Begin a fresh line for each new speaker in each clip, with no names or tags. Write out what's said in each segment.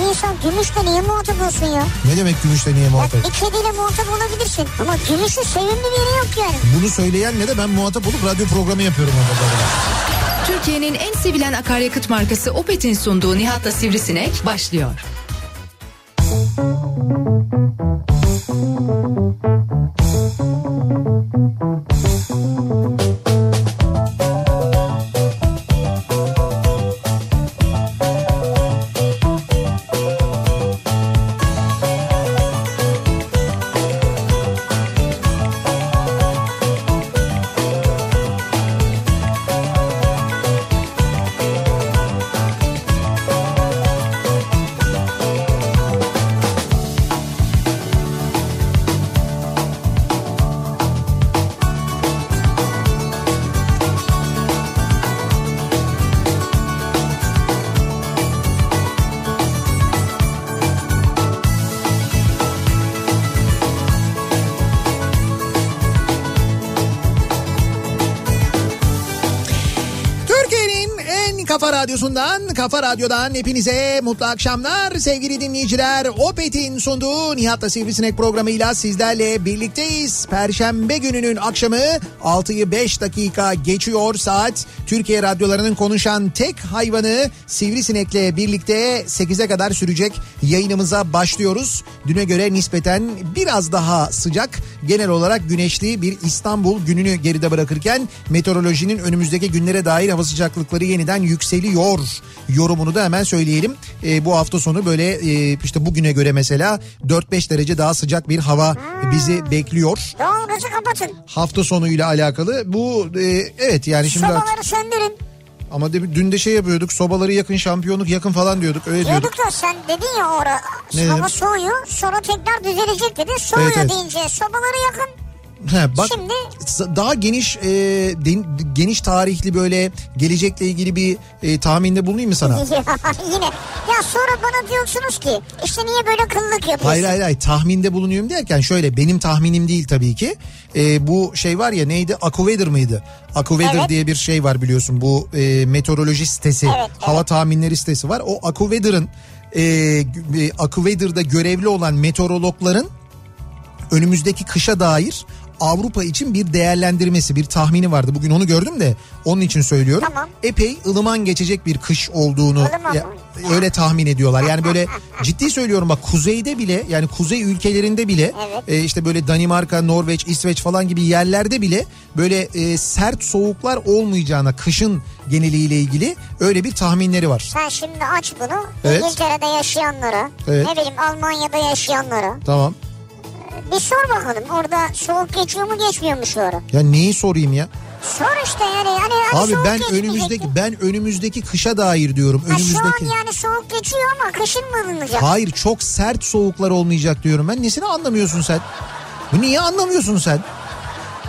Bir insan gümüşle niye muhatap olsun ya?
Ne demek gümüşle niye
Ya
muhatap?
bir kediyle muhatap olabilirsin. Ama gümüşün sevimli bir yeri yok yani.
Bunu söyleyenle de ben muhatap olup radyo programı yapıyorum.
Türkiye'nin en sevilen akaryakıt markası Opet'in sunduğu Nihat'la Sivrisinek başlıyor.
Türkiye'nin radyosundan, kafa radyodan hepinize mutlu akşamlar sevgili dinleyiciler. Opet'in sunduğu Nihat'la Sivrisinek programıyla sizlerle birlikteyiz. Perşembe gününün akşamı 6'yı 5 dakika geçiyor saat. Türkiye radyolarının konuşan tek hayvanı Sivrisinek'le birlikte 8'e kadar sürecek yayınımıza başlıyoruz. Düne göre nispeten biraz daha sıcak, genel olarak güneşli bir İstanbul gününü geride bırakırken meteorolojinin önümüzdeki günlere dair hava sıcaklıkları yeniden yükseliyor yorumunu da hemen söyleyelim. Ee, bu hafta sonu böyle e, işte bugüne göre mesela 4-5 derece daha sıcak bir hava bizi bekliyor.
Doğalgazı kapatın.
Hafta sonuyla alakalı bu e, evet yani şimdi artık-
Sobaları söndürün.
ama de, dün de şey yapıyorduk sobaları yakın şampiyonluk yakın falan diyorduk öyle diyorduk.
Diyorduk da sen dedin ya ora
Ne
hava
dedim?
soğuyor sonra tekrar düzelecek dedin. Soğuyor
Evet, evet.
deyince sobaları yakın.
He, bak
Şimdi-
daha geniş e, den- geniş tarihli böyle gelecekle ilgili bir e, tahminde bulunayım mı sana?
Yine ya sonra bana diyorsunuz ki işte niye böyle kıllık yapıyorsun?
Hayır hayır hayır tahminde bulunuyorum derken şöyle benim tahminim değil tabii ki. E, bu şey var ya neydi AccuWeather mıydı? AccuWeather
Evet.
diye bir şey var biliyorsun bu e, meteoroloji sitesi
Evet, evet.
hava tahminleri sitesi var. O AccuWeather'ın e, e, AccuWeather'da görevli olan meteorologların önümüzdeki kışa dair Avrupa için bir değerlendirmesi, bir tahmini vardı. Bugün onu gördüm de onun için söylüyorum.
Tamam.
Epey ılıman geçecek bir kış olduğunu ya- öyle tahmin ediyorlar. Yani böyle ciddi söylüyorum bak kuzeyde bile yani kuzey ülkelerinde bile
Evet.
e, işte böyle Danimarka, Norveç, İsveç falan gibi yerlerde bile böyle e, sert soğuklar olmayacağına kışın geneliyle ilgili öyle bir tahminleri var.
Sen şimdi aç bunu
Evet.
İngiltere'de yaşayanlara
Evet.
ne bileyim Almanya'da yaşayanlara
Tamam.
Bir sor bakalım orada soğuk geçiyor mu geçmiyor mu şu ara?
Ya neyi sorayım ya?
Sor işte yani hani, hani
Abi ben önümüzdeki ben önümüzdeki kışa dair diyorum.
Ha, şu
Önümüzdeki.
an yani soğuk geçiyor ama kışın mı alınacak?
Hayır çok sert soğuklar olmayacak diyorum ben. Nesini anlamıyorsun sen? Bu niye anlamıyorsun sen?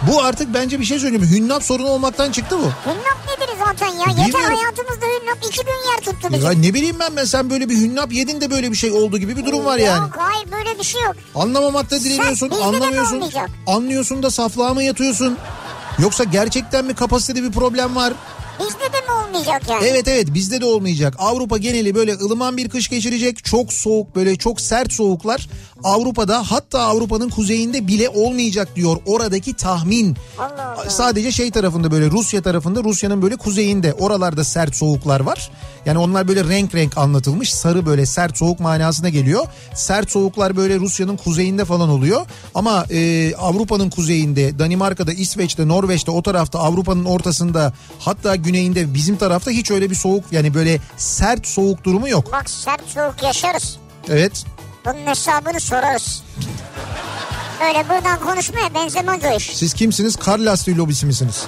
Bu artık bence bir şey söyleyeyim. Hünnap sorunu olmaktan çıktı bu.
Hünnap nedir zaten ya? Yeter
Bilmiyorum.
hayatımızda hünnap iki gün yer tuttu bizi.
Ya ne bileyim ben ben sen böyle bir hünnap yedin de böyle bir şey oldu gibi bir durum var yani.
Yok hayır böyle bir şey yok.
Anlamamakta direniyorsun,
mi
anlamıyorsun. Anlıyorsun da saflığa mı yatıyorsun? Yoksa gerçekten mi kapasitede bir problem var?
Bizde de mi olmayacak yani?
Evet evet bizde de olmayacak. Avrupa geneli böyle ılıman bir kış geçirecek. Çok soğuk böyle çok sert soğuklar. Avrupa'da hatta Avrupa'nın kuzeyinde bile olmayacak diyor oradaki tahmin.
Allah Allah.
Sadece şey tarafında böyle Rusya tarafında Rusya'nın böyle kuzeyinde oralarda sert soğuklar var. Yani onlar böyle renk renk anlatılmış. Sarı böyle sert soğuk manasına geliyor. Sert soğuklar böyle Rusya'nın kuzeyinde falan oluyor. Ama e, Avrupa'nın kuzeyinde, Danimarka'da, İsveç'te, Norveç'te o tarafta Avrupa'nın ortasında hatta güneyinde bizim tarafta hiç öyle bir soğuk yani böyle sert soğuk durumu yok.
Bak sert soğuk yaşarız.
Evet.
Bunun hesabını sorarız. Öyle buradan konuşmaya benzemez o iş.
Siz kimsiniz? Kar lastiği lobisi misiniz?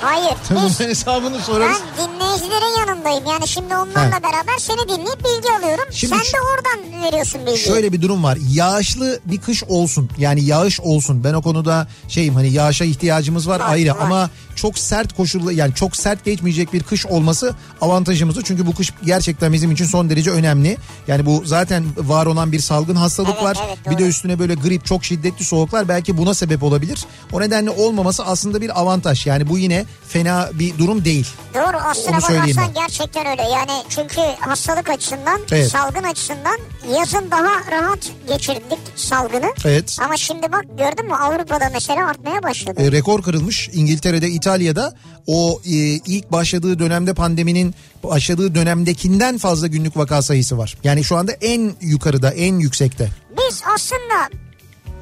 Hayır. Biz,
hesabını sorarız.
ben dinleyicilerin yanındayım. Yani şimdi onlarla
He.
beraber seni dinleyip bilgi alıyorum.
Şimdi
Sen de oradan veriyorsun bilgiyi.
Şöyle bir durum var. Yağışlı bir kış olsun. Yani yağış olsun. Ben o konuda şeyim hani yağışa ihtiyacımız var,
Var,
ayrı
var.
ama çok sert koşullu yani çok sert geçmeyecek bir kış olması avantajımızı. Çünkü bu kış gerçekten bizim için son derece önemli. Yani bu zaten var olan bir salgın hastalık
Evet,
var.
evet,
bir de üstüne böyle grip çok şiddetli soğuklar belki buna sebep olabilir. O nedenle olmaması aslında bir avantaj. Yani bu yine fena bir durum değil.
Doğru aslına
Onu
bakarsan
ben.
gerçekten öyle. Yani çünkü hastalık açısından,
Evet.
salgın açısından yazın daha rahat geçirdik salgını.
Evet.
Ama şimdi bak gördün mü Avrupa'da mesela artmaya başladı.
E, rekor kırılmış. İngiltere'de, İtalya'da o e, ilk başladığı dönemde pandeminin başladığı dönemdekinden fazla günlük vaka sayısı var. Yani şu anda en yukarıda, en yüksekte.
Biz aslında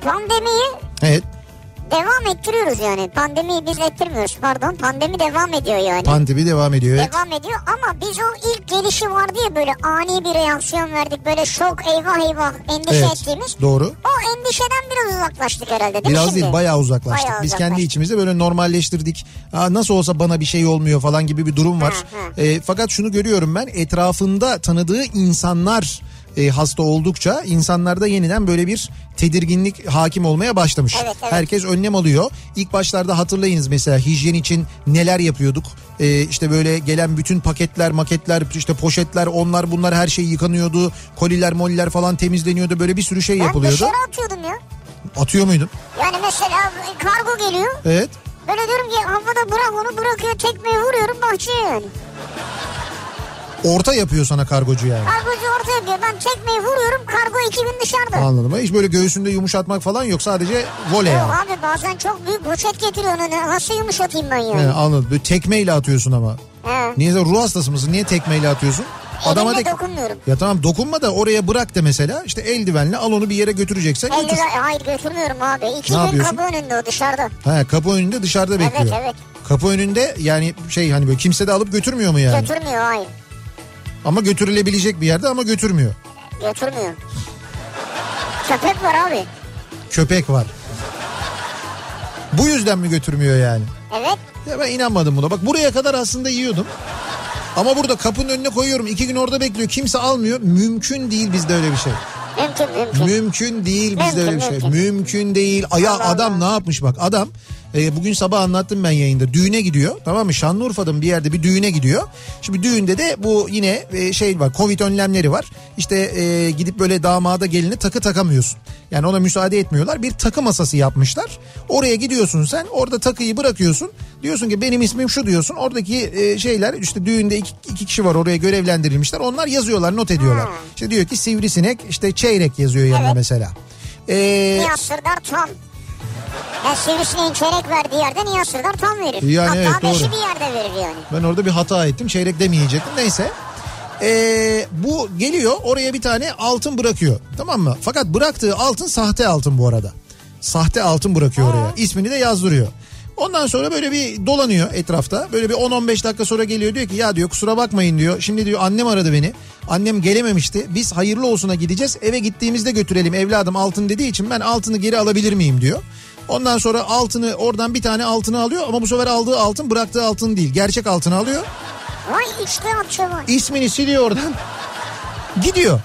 pandemiyi
Evet.
devam ettiriyoruz yani. Pandemiyi biz ettirmiyoruz pardon. Pandemi devam ediyor yani.
Pandemi devam ediyor. Evet.
Devam ediyor ama biz o ilk gelişi vardı ya böyle ani bir reaksiyon verdik. Böyle şok eyvah eyvah endişe
Evet.
ettiğimiz.
Doğru.
O endişeden biraz uzaklaştık herhalde değil mi
Biraz
şimdi?
değil bayağı uzaklaştık.
Bayağı
Biz kendi
uzaklaştık.
içimizde böyle normalleştirdik. Aa, nasıl olsa bana bir şey olmuyor falan gibi bir durum var.
Hı,
E, fakat şunu görüyorum ben etrafında tanıdığı insanlar e, hasta oldukça insanlarda yeniden böyle bir tedirginlik hakim olmaya başlamış.
Evet, evet.
Herkes önlem alıyor. İlk başlarda hatırlayınız mesela hijyen için neler yapıyorduk? E, işte böyle gelen bütün paketler, maketler, işte poşetler, onlar bunlar her şey yıkanıyordu. Koliler, moliler falan temizleniyordu. Böyle bir sürü şey
Ben
yapılıyordu.
dışarı atıyordum ya.
Atıyor muydun?
Yani mesela kargo geliyor.
Evet.
Böyle diyorum ki havada bırak onu bırakıyor tekmeyi vuruyorum bahçeye yani.
Orta yapıyor sana kargocu yani.
Kargocu orta yapıyor ben tekmeyi vuruyorum kargo ekibin dışarıda.
Anladım. Hiç böyle göğsünde yumuşatmak falan yok. Sadece voley
Yok
yani.
abi bazen çok büyük poşet getiriyor onu nasıl yumuşatayım ben yani.
He, anladım. Böyle tekmeyle atıyorsun ama.
He.
Niye ruh hastası mısın? Niye tekmeyle atıyorsun? Adama de...
dokunmuyorum.
Ya tamam dokunma da oraya bırak de mesela. İşte eldivenle al onu bir yere götüreceksen götür.
Eldiven, hayır götürmüyorum abi. İki
Ne
gün
yapıyorsun?
kapı önünde o dışarıda.
Ha, kapı önünde dışarıda bekliyor.
Evet evet
Kapı önünde yani şey hani böyle kimse de alıp götürmüyor mu yani?
götürmüyor hayır.
Ama götürülebilecek bir yerde ama götürmüyor.
Götürmüyor. Köpek var abi.
Köpek var. Bu yüzden mi götürmüyor yani?
Evet.
Ya ben inanmadım buna. Bak buraya kadar aslında yiyordum. Ama burada kapının önüne koyuyorum. iki gün orada bekliyor. Kimse almıyor. Mümkün değil bizde öyle bir şey.
Mümkün mümkün.
Mümkün değil bizde
Mümkün,
öyle bir şey.
mümkün.
Mümkün değil. Aya
Allah
adam
Allah.
ne yapmış bak adam e, bugün sabah anlattım ben yayında düğüne gidiyor tamam mı Şanlıurfa'da bir yerde bir düğüne gidiyor. Şimdi düğünde de bu yine e, şey var covid önlemleri var. İşte e, gidip böyle damada geline takı takamıyorsun. Yani ona müsaade etmiyorlar. Bir takı masası yapmışlar. Oraya gidiyorsun sen orada takıyı bırakıyorsun. Diyorsun ki benim ismim şu diyorsun. Oradaki e, şeyler işte düğünde iki, iki kişi var oraya görevlendirilmişler. Onlar yazıyorlar not ediyorlar.
Ha.
İşte diyor ki sivrisinek işte çeyrek yazıyor yanına
Evet.
mesela. Ee,
Nihat Sırdar tam. Ya sivrisineğin çeyrek verdiği yerde Nihat Sırdar tam verir.
Yani
Hatta
evet,
beşi
doğru.
bir yerde verir yani.
ben orada bir hata ettim. Çeyrek demeyecektim. Neyse. Ee, bu geliyor oraya bir tane altın bırakıyor. Tamam mı? Fakat bıraktığı altın sahte altın bu arada. Sahte altın bırakıyor oraya. İsmini de yazdırıyor. Ondan sonra böyle bir dolanıyor etrafta. Böyle bir 10-15 dakika sonra geliyor diyor ki ya diyor kusura bakmayın diyor. Şimdi diyor annem aradı beni. Annem gelememişti. Biz hayırlı olsuna gideceğiz. Eve gittiğimizde götürelim evladım altın dediği için ben altını geri alabilir miyim diyor. Ondan sonra altını oradan bir tane altını alıyor ama bu sefer aldığı altın bıraktığı altın değil. Gerçek altını alıyor.
Vay atçı var.
İsmini siliyor oradan. Gidiyor.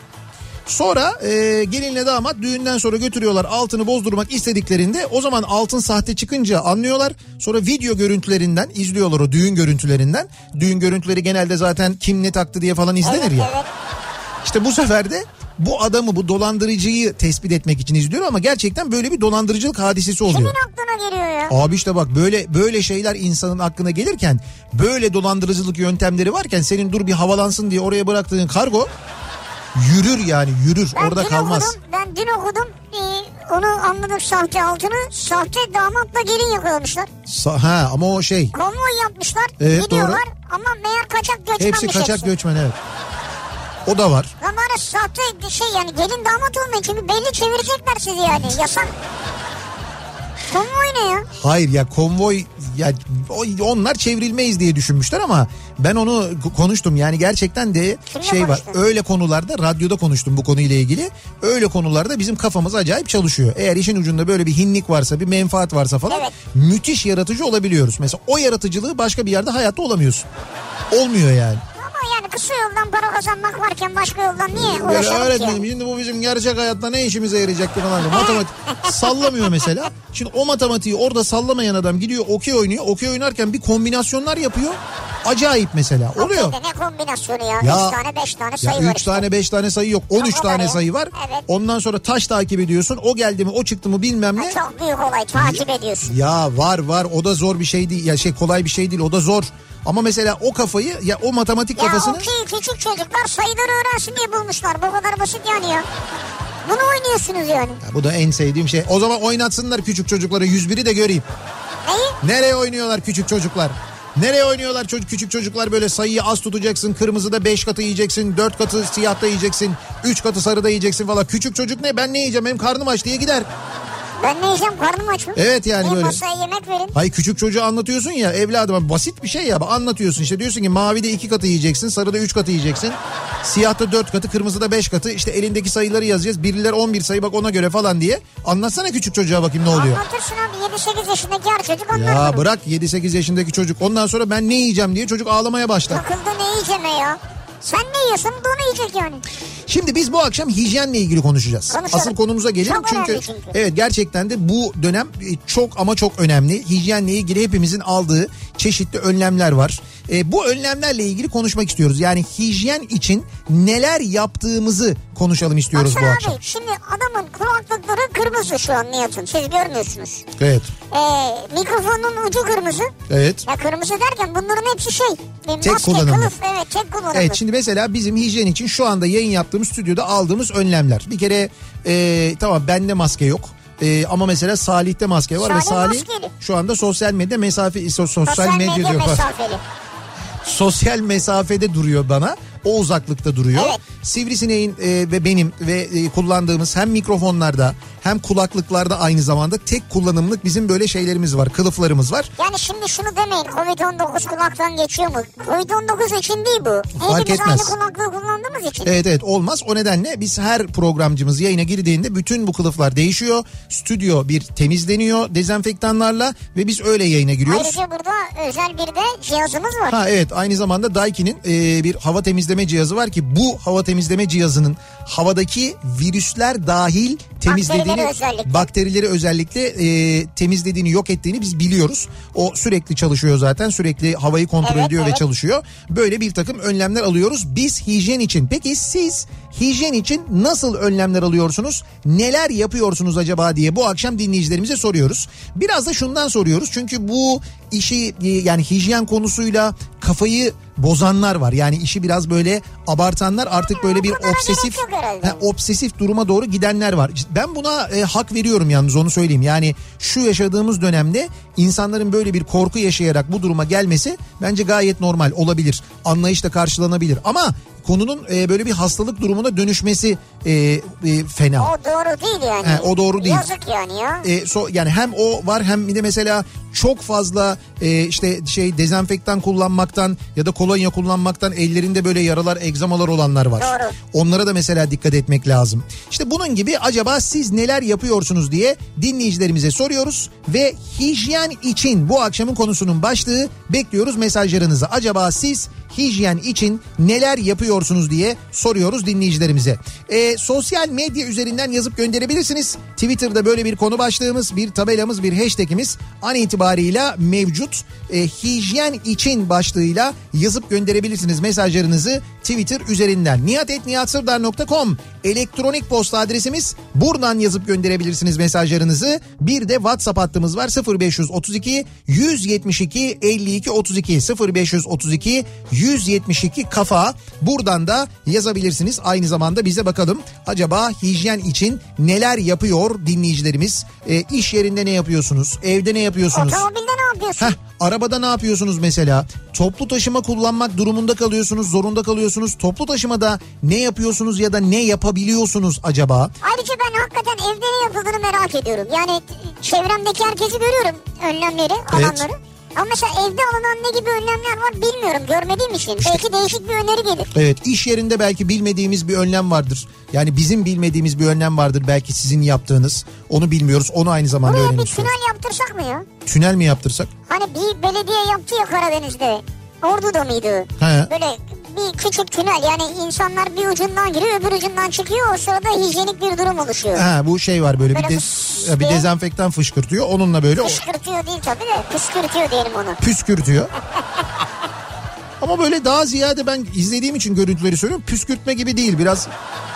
Sonra e, gelinle damat düğünden sonra götürüyorlar altını bozdurmak istediklerinde o zaman altın sahte çıkınca anlıyorlar. Sonra video görüntülerinden izliyorlar o düğün görüntülerinden. Düğün görüntüleri genelde zaten kim ne taktı diye falan izlenir
Evet
ya.
evet.
İşte bu sefer de bu adamı bu dolandırıcıyı tespit etmek için izliyor ama gerçekten böyle bir dolandırıcılık hadisesi oluyor.
Kimin aklına geliyor ya?
Abi işte bak böyle böyle şeyler insanın aklına gelirken böyle dolandırıcılık yöntemleri varken senin dur bir havalansın diye oraya bıraktığın kargo yürür yani yürür
Ben
orada kalmaz.
okudum. Ben dün okudum. Ee, onu anladık sahte altını. Sahte damatla gelin yakalamışlar.
Sa- ha ama o şey
Konvoy yapmışlar.
Evet,
gidiyorlar. Ama meğer kaçak göçmenmiş
hepsi kaçak göçmen evet. O da var.
Lan bana sahte şey yani gelin damat olmayın çünkü belli çevirecekler sizi yani yasak. Konvoy ne ya?
Hayır ya konvoy ya onlar çevrilmeyiz diye düşünmüşler ama ben onu konuştum. Yani gerçekten de
Kimle
şey var.
konuştun?
Öyle konularda radyoda konuştum bu konuyla ilgili. Öyle konularda bizim kafamız acayip çalışıyor. Eğer işin ucunda böyle bir hinlik varsa, bir menfaat varsa falan
Evet.
müthiş yaratıcı olabiliyoruz. Mesela o yaratıcılığı başka bir yerde hayatta olamıyorsun. Olmuyor yani.
Kısa yoldan para kazanmak varken başka yoldan niye
Böyle
uğraşalım ki?
öğretmenim şimdi bu bizim gerçek hayatta ne işimize yarayacaktı falan. diyor. Matematik sallamıyor mesela. Şimdi o matematiği orada sallamayan adam gidiyor okey oynuyor. Okey oynarken bir kombinasyonlar yapıyor. Acayip mesela. Oluyor.
Okeyde ne kombinasyonu ya?
Ya-
3 tane 5 tane
Ya
sayı var
3
işte.
tane 5 tane sayı yok. 13
o kadar
tane
ya.
sayı var.
Evet.
Ondan sonra taş takip ediyorsun. O geldi mi o çıktı mı bilmem ne.
Çok büyük olay takip ediyorsun.
Ya var var o da zor bir şey değil. Ya şey kolay bir şey değil o da zor. Ama mesela o kafayı ya o matematik
Ya
kafasını
okey küçük çocuklar sayıları öğrensin diye bulmuşlar. Bu kadar basit yani ya. Bunu oynuyorsunuz yani.
Ya bu da en sevdiğim şey. O zaman oynatsınlar küçük çocuklara 101'i de göreyim.
Neyi?
Nereye oynuyorlar küçük çocuklar? Nereye oynuyorlar çocuk küçük çocuklar böyle sayıyı az tutacaksın. Kırmızıda 5 katı yiyeceksin. 4 katı siyahta yiyeceksin. 3 katı sarıda yiyeceksin falan. Küçük çocuk ne ben ne yiyeceğim benim karnım aç diye gider.
Ben ne yiyeceğim karnım aç mı?
Evet yani
Bir
böyle.
masaya yemek verin.
Hayır küçük çocuğa anlatıyorsun ya evladım basit bir şey ya anlatıyorsun işte diyorsun ki mavide iki katı yiyeceksin sarıda üç katı yiyeceksin siyahta dört katı kırmızıda beş katı işte elindeki sayıları yazacağız biriler 11 sayı bak ona göre falan diye anlatsana küçük çocuğa bakayım ne oluyor.
Anlatırsın abi 7-8 yaşındaki her çocuk anlar
Ya
bunu.
bırak 7-8 yaşındaki çocuk ondan sonra ben ne yiyeceğim diye çocuk ağlamaya başlar.
Takıldı ne yiyeceğim ya? Sen ne yiyorsun bu ne yiyecek yani?
Şimdi biz bu akşam hijyenle ilgili konuşacağız.
Konuşalım.
Asıl konumuza gelelim
Çok
çünkü,
çünkü.
evet gerçekten de bu dönem e, çok ama çok önemli. Hijyenle ilgili hepimizin aldığı çeşitli önlemler var. E, bu önlemlerle ilgili konuşmak istiyoruz. Yani hijyen için neler yaptığımızı konuşalım istiyoruz bu
Baksana
akşam.
abi şimdi adamın kulaklıkları kırmızı şu an Nihat'ın siz görmüyorsunuz.
Evet.
Ee, mikrofonun ucu kırmızı.
Evet.
Ya kırmızı derken bunların hepsi şey.
Tek
maske,
kullanımlı.
kılıf evet tek kullanımlı.
Evet şimdi mesela bizim hijyen için şu anda yayın yaptığımız stüdyoda aldığımız önlemler. Bir kere e, tamam bende maske yok. E, ama mesela Salih'te maske var ve
Salih
Salih
maskeli.
şu anda sosyal medya mesafe so- sosyal,
Sosyal
medya,
medya
diyor.
mesafeli.
sosyal mesafede duruyor bana. O uzaklıkta duruyor.
Evet.
Sivrisineğin e, ve benim ve e, kullandığımız hem mikrofonlarda hem kulaklıklarda aynı zamanda tek kullanımlık bizim böyle şeylerimiz var. Kılıflarımız var.
Yani şimdi şunu demeyin Covid-19 kulaktan geçiyor mu? Covid-19 için değil bu.
Fark
Hepimiz
etmez.
aynı kulaklığı kullandığımız için.
Evet evet olmaz. O nedenle biz her programcımız yayına girdiğinde bütün bu kılıflar değişiyor. Stüdyo bir temizleniyor dezenfektanlarla ve biz öyle yayına giriyoruz.
Ayrıca burada özel bir de cihazımız var.
Ha evet aynı zamanda Daiki'nin e, bir hava temizleme cihazı var ki bu hava temizleme cihazının havadaki virüsler dahil temizlediğini
Bakterileri özellikle.
bakterileri özellikle e, temizlediğini yok ettiğini biz biliyoruz. O sürekli çalışıyor zaten sürekli havayı kontrol
Evet,
ediyor ve
evet.
çalışıyor. Böyle bir takım önlemler alıyoruz biz hijyen için. Peki siz hijyen için nasıl önlemler alıyorsunuz? Neler yapıyorsunuz acaba diye bu akşam dinleyicilerimize soruyoruz. Biraz da şundan soruyoruz çünkü bu işi e, yani hijyen konusuyla kafayı bozanlar var. Yani işi biraz böyle abartanlar artık böyle bir obsesif. Ha, obsesif duruma doğru gidenler var. Ben buna e, hak veriyorum yalnız onu söyleyeyim. Yani şu yaşadığımız dönemde insanların böyle bir korku yaşayarak bu duruma gelmesi bence gayet normal olabilir. Anlayışla karşılanabilir ama konunun e, böyle bir hastalık durumuna dönüşmesi e, e, fena.
O doğru değil yani.
He, o doğru değil.
Yazık yani ya.
E, so, yani hem o var hem bir de mesela çok fazla e, işte şey dezenfektan kullanmaktan ya da kolonya kullanmaktan ellerinde böyle yaralar, egzamalar olanlar var.
Doğru.
Onlara da mesela dikkat etmek lazım. İşte bunun gibi acaba siz neler yapıyorsunuz diye dinleyicilerimize soruyoruz ve hijyen için bu akşamın konusunun başlığı bekliyoruz mesajlarınızı. Acaba siz hijyen için neler yapıyorsunuz diye soruyoruz dinleyicilerimize. E, sosyal medya üzerinden yazıp gönderebilirsiniz. Twitter'da böyle bir konu başlığımız, bir tabelamız, bir hashtagimiz an itibarıyla mevcut. E, hijyen için başlığıyla yazıp gönderebilirsiniz mesajlarınızı Twitter üzerinden. nihatetnihatsırdar.com elektronik posta adresimiz. Buradan yazıp gönderebilirsiniz mesajlarınızı. Bir de WhatsApp hattımız var 0532 172 52 32 0532 172 kafa. Buradan da yazabilirsiniz. Aynı zamanda bize bakalım acaba hijyen için neler yapıyor dinleyicilerimiz? E, iş yerinde ne yapıyorsunuz? Evde ne yapıyorsunuz?
Otomobilde ne yapıyorsun?
Heh, Arabada ne yapıyorsunuz mesela? Toplu taşıma kullanmak durumunda kalıyorsunuz, zorunda kalıyorsunuz. Toplu taşımada ne yapıyorsunuz ya da ne yapabiliyorsunuz acaba?
Ayrıca ben hakikaten evde ne yapıldığını merak ediyorum. Yani çevremdeki herkesi görüyorum önlemleri,
Evet.
Ama mesela evde alınan ne gibi önlemler var bilmiyorum görmediğim için. Belki değişik bir öneri gelir.
Evet iş yerinde belki bilmediğimiz bir önlem vardır. Yani bizim bilmediğimiz bir önlem vardır belki sizin yaptığınız. Onu bilmiyoruz. Onu aynı zamanda
Buraya bir
öğrenmiş oluruz.
tünel yaptırsak mı ya?
Tünel mi yaptırsak?
Hani bir belediye yaptı ya Karadeniz'de. Ordu'da mıydı?
He.
Böyle bir küçük tünel yani insanlar bir ucundan giriyor öbür ucundan çıkıyor. O sırada hijyenik bir durum oluşuyor.
Ha bu şey var böyle,
Böyle
bir, de, bir dezenfektan fışkırtıyor. Onunla böyle
Püskürtüyor değil tabii de püskürtüyor diyelim onu.
püskürtüyor. Ama böyle daha ziyade ben izlediğim için görüntüleri söylüyorum. Püskürtme gibi değil biraz.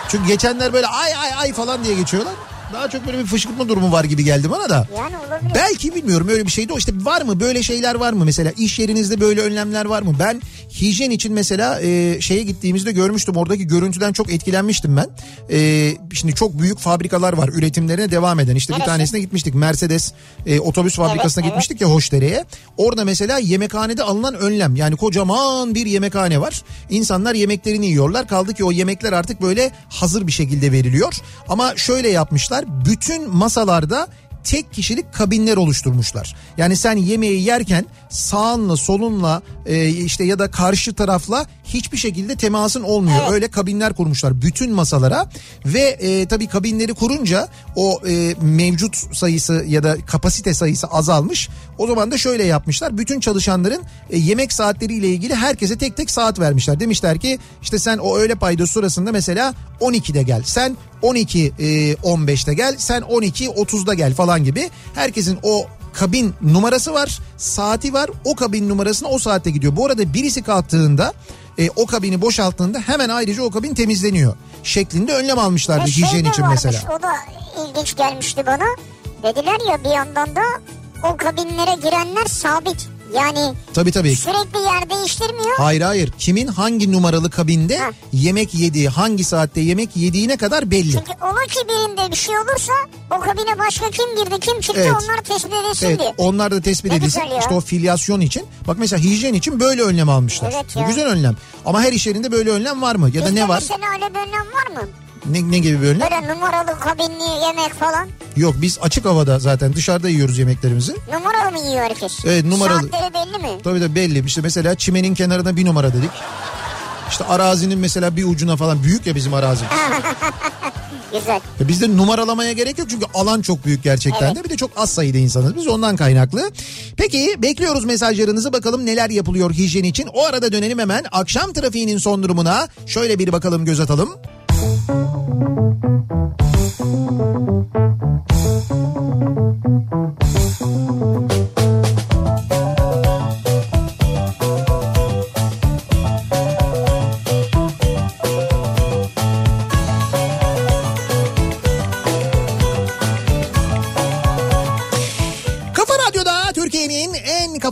Çünkü geçenler böyle ay ay ay falan diye geçiyorlar. Daha çok böyle bir fışkırtma durumu var gibi geldi bana da.
Yani olabilir.
Belki bilmiyorum öyle bir şeydi. O işte var mı böyle şeyler var mı mesela iş yerinizde böyle önlemler var mı? Ben hijyen için mesela e, şeye gittiğimizde görmüştüm oradaki görüntüden çok etkilenmiştim ben. E, şimdi çok büyük fabrikalar var üretimlerine devam eden. İşte bir
Neresi?
tanesine gitmiştik Mercedes e, otobüs fabrikasına
evet.
gitmiştik ya Hoşdere'ye. Orada mesela yemekhanede alınan önlem yani kocaman bir yemekhane var. İnsanlar yemeklerini yiyorlar. Kaldı ki o yemekler artık böyle hazır bir şekilde veriliyor. Ama şöyle yapmışlar bütün masalarda tek kişilik kabinler oluşturmuşlar. Yani sen yemeği yerken sağınla solunla e, işte ya da karşı tarafla hiçbir şekilde temasın olmuyor.
Evet.
Öyle kabinler kurmuşlar bütün masalara ve e, tabii kabinleri kurunca o e, mevcut sayısı ya da kapasite sayısı azalmış. O zaman da şöyle yapmışlar. Bütün çalışanların e, yemek saatleriyle ilgili herkese tek tek saat vermişler. Demişler ki işte sen o öğle paydosu sırasında mesela 12'de gel. Sen 12 e, 15'te gel. Sen 12 30'da gel falan gibi. Herkesin o kabin numarası var, saati var. O kabin numarasına o saatte gidiyor. Bu arada birisi kalktığında e, o kabini boşalttığında hemen ayrıca o kabin temizleniyor. Şeklinde önlem almışlardı
şey
hijyen için
varmış,
mesela.
O da ilginç gelmişti bana. Dediler ya bir yandan da o kabinlere girenler sabit. Yani
Tabii tabii.
sürekli yer değiştirmiyor.
Hayır hayır. Kimin hangi numaralı kabinde
Ha.
yemek yediği, hangi saatte yemek yediğine kadar belli.
Çünkü ola ki birinde bir şey olursa o kabine başka kim girdi kim çıktı
Evet.
onlar tespit edilsin
Evet,
diye.
onlar da tespit
Ne
edilsin. İşte o filyasyon için. Bak mesela hijyen için böyle önlem almışlar.
Evet
Bu
ya.
Güzel önlem. Ama her iş yerinde böyle önlem var mı? Ya da
Bizde
ne var?
mesela öyle bir önlem var mı?
Ne, ne gibi bir önlem?
Böyle numaralı kabinli yemek falan.
Yok biz açık havada zaten dışarıda yiyoruz yemeklerimizi.
Numaralı mı yiyor herkes?
Evet, numaralı.
Saatleri belli mi?
Tabii de belli. İşte mesela çimenin kenarına bir numara dedik. İşte arazinin mesela bir ucuna falan büyük ya bizim arazi.
Güzel.
Ya Bizde numaralamaya gerek yok çünkü alan çok büyük gerçekten de. Bir de çok az sayıda insanız biz ondan kaynaklı. Peki bekliyoruz mesajlarınızı bakalım neler yapılıyor hijyen için. O arada dönelim hemen akşam trafiğinin son durumuna. Şöyle bir bakalım göz atalım. Thank you.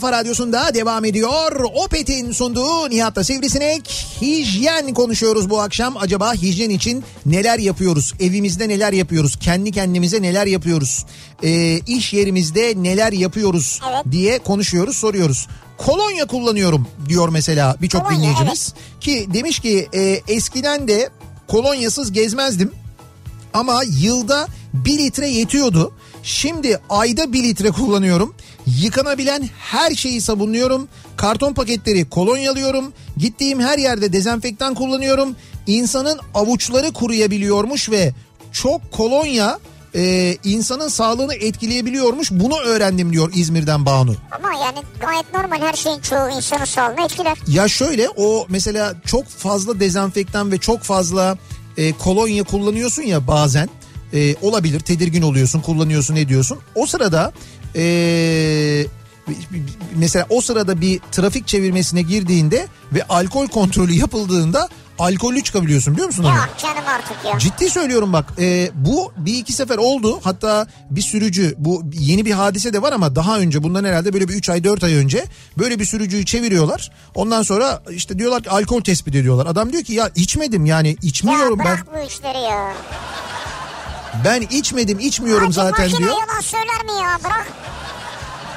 Kafa radyosunda devam ediyor. Opet'in sunduğu Nihat'la Sivrisinek. Hijyen konuşuyoruz bu akşam. Acaba hijyen için neler yapıyoruz? Evimizde neler yapıyoruz? Kendi kendimize neler yapıyoruz? Ee, iş yerimizde neler yapıyoruz
Evet.
diye konuşuyoruz, soruyoruz. Kolonya kullanıyorum diyor mesela birçok dinleyicimiz. Ki demiş ki e, eskiden de kolonyasız gezmezdim. Ama yılda 1 litre yetiyordu. Şimdi ayda 1 litre kullanıyorum. Yıkanabilen her şeyi sabunluyorum. Karton paketleri kolonyalıyorum. Gittiğim her yerde dezenfektan kullanıyorum. İnsanın avuçları kuruyabiliyormuş ve çok kolonya e, insanın sağlığını etkileyebiliyormuş. Bunu öğrendim diyor İzmir'den Banu.
Ama yani gayet normal her şeyin çoğu insanın sağlığını etkiler.
Ya şöyle o mesela çok fazla dezenfektan ve çok fazla e, kolonya kullanıyorsun ya bazen e, olabilir tedirgin oluyorsun kullanıyorsun ediyorsun. O sırada e, mesela o sırada bir trafik çevirmesine girdiğinde ve alkol kontrolü yapıldığında alkollü çıkabiliyorsun biliyor musun onu?
Ya canım artık ya.
Ciddi söylüyorum bak e, bu bir iki sefer oldu hatta bir sürücü bu yeni bir hadise de var ama daha önce bundan herhalde böyle bir 3 ay 4 ay önce böyle bir sürücüyü çeviriyorlar. Ondan sonra işte diyorlar ki alkol tespit ediyorlar. Adam diyor ki ya içmedim yani
Ya
içmiyorum ben
bırak bu işleri ya.
Ben içmedim içmiyorum
Hadi
zaten diyor.
yalan söyler mi ya bırak.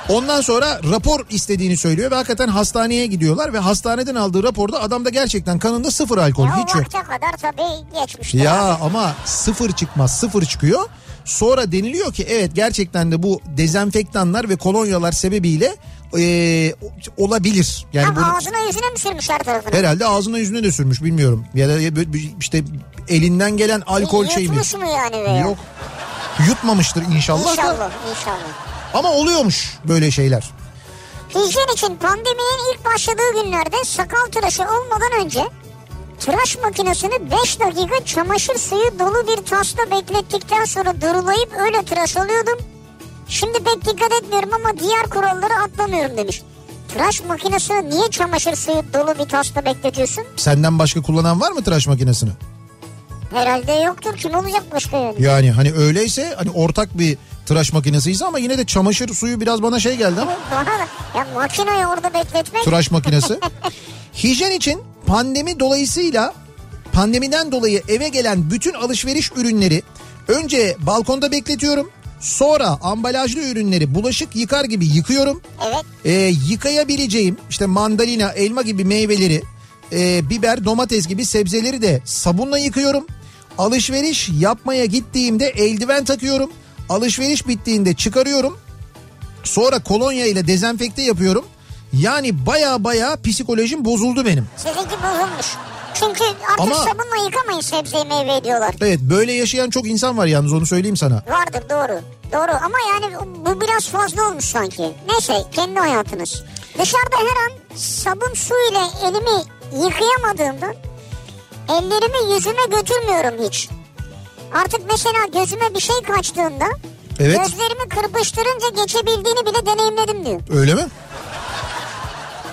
Ondan sonra rapor istediğini söylüyor ve hakikaten hastaneye gidiyorlar ve hastaneden aldığı raporda adamda gerçekten kanında sıfır alkol
Ya
hiç yok.
vakte kadar tabii geçmiştir.
Ya
abi.
ama sıfır çıkmaz sıfır çıkıyor. Sonra deniliyor ki evet gerçekten de bu dezenfektanlar ve kolonyalar sebebiyle eee, olabilir. Yani
Tam
bunu
ağzına yüzüne mi sürmüş her tarafına?
herhalde ağzına yüzüne de sürmüş bilmiyorum. Ya da işte elinden gelen alkol şey mi?
Yutmuş mu yani veya?
Yok. Yutmamıştır inşallah, da.
İnşallah, inşallah.
Ama oluyormuş böyle şeyler.
Hijyen için pandeminin ilk başladığı günlerde sakal tıraşı olmadan önce tıraş makinesini 5 dakika çamaşır suyu dolu bir tasla beklettikten sonra durulayıp öyle tıraş oluyordum. Şimdi pek dikkat etmiyorum ama diğer kuralları atlamıyorum demiş. Tıraş makinesini niye çamaşır suyu dolu bir tasla bekletiyorsun?
Senden başka kullanan var mı tıraş makinesini?
Herhalde yoktur. Kim olacak başka yani?
Yani hani öyleyse hani ortak bir tıraş makinesiyse ama yine de çamaşır suyu biraz bana şey geldi ama
ya makineyi orada bekletmek
tıraş makinesi. Hijyen için pandemi dolayısıyla pandemiden dolayı eve gelen bütün alışveriş ürünleri önce balkonda bekletiyorum. Sonra ambalajlı ürünleri bulaşık yıkar gibi yıkıyorum.
evet
Ee, yıkayabileceğim işte mandalina, elma gibi meyveleri, e, biber, domates gibi sebzeleri de sabunla yıkıyorum. Alışveriş yapmaya gittiğimde eldiven takıyorum. Alışveriş bittiğinde çıkarıyorum. Sonra kolonya ile dezenfekte yapıyorum. Yani baya baya psikolojim bozuldu benim.
sizinki bozulmuş. Çünkü artık
Ama-
sabunla yıkamayın sebzeyi meyveyi diyorlar.
Evet böyle yaşayan çok insan var yalnız onu söyleyeyim sana.
Vardır doğru. Doğru ama yani bu biraz fazla olmuş sanki. Neyse kendi hayatınız. Dışarıda her an sabun su ile elimi yıkayamadığımdan ellerimi yüzüme götürmüyorum hiç. Artık mesela gözüme bir şey kaçtığında
Evet.
gözlerimi kırpıştırınca geçebildiğini bile deneyimledim diyor.
Öyle mi?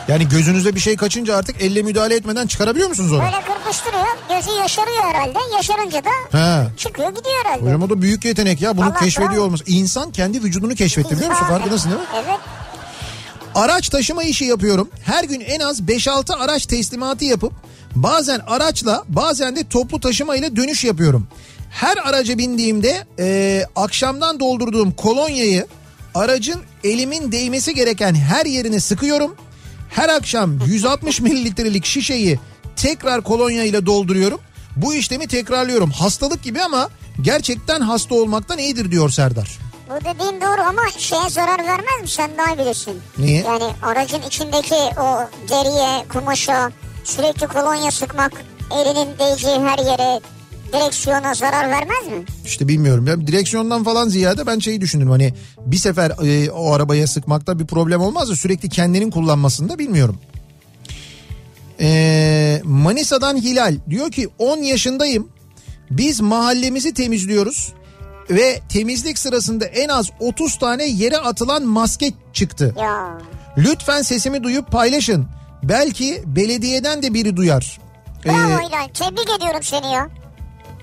Yani gözünüze bir şey kaçınca artık elle müdahale etmeden çıkarabiliyor musunuz onu?
Böyle kırpıştırıyor gözü yaşarıyor herhalde. Yaşarınca da
He.
çıkıyor gidiyor herhalde.
Hocam o da büyük yetenek ya. Bunu
Allah
keşfediyor
bravo.
olması. İnsan kendi vücudunu keşfetti biliyor musun? Farkındasın değil mi?
Evet.
Araç taşıma işi yapıyorum. Her gün en az 5-6 araç teslimatı yapıp bazen araçla bazen de toplu taşıma ile dönüş yapıyorum. Her araca bindiğimde e, akşamdan doldurduğum kolonyayı aracın elimin değmesi gereken her yerine sıkıyorum. Her akşam 160 mililitrelik şişeyi tekrar kolonya ile dolduruyorum. Bu işlemi tekrarlıyorum. Hastalık gibi ama gerçekten hasta olmaktan iyidir diyor Serdar.
Bu dediğin doğru ama şeye zarar vermez mi sen daha bilirsin.
Niye?
Yani aracın içindeki o deriye, kumaşa sürekli kolonya sıkmak elinin değeceği her yere direksiyona zarar vermez mi?
İşte bilmiyorum. Ya direksiyondan falan ziyade ben şeyi düşündüm hani bir sefer e, o arabaya sıkmakta bir problem olmaz da sürekli kendinin kullanmasında bilmiyorum. Ee, Manisa'dan Hilal diyor ki 10 yaşındayım. Biz mahallemizi temizliyoruz ve temizlik sırasında en az 30 tane yere atılan maske çıktı.
Ya
Lütfen sesimi duyup paylaşın. Belki belediyeden de biri duyar. Ee,
bravo İlhan tebrik ediyorum seni ya.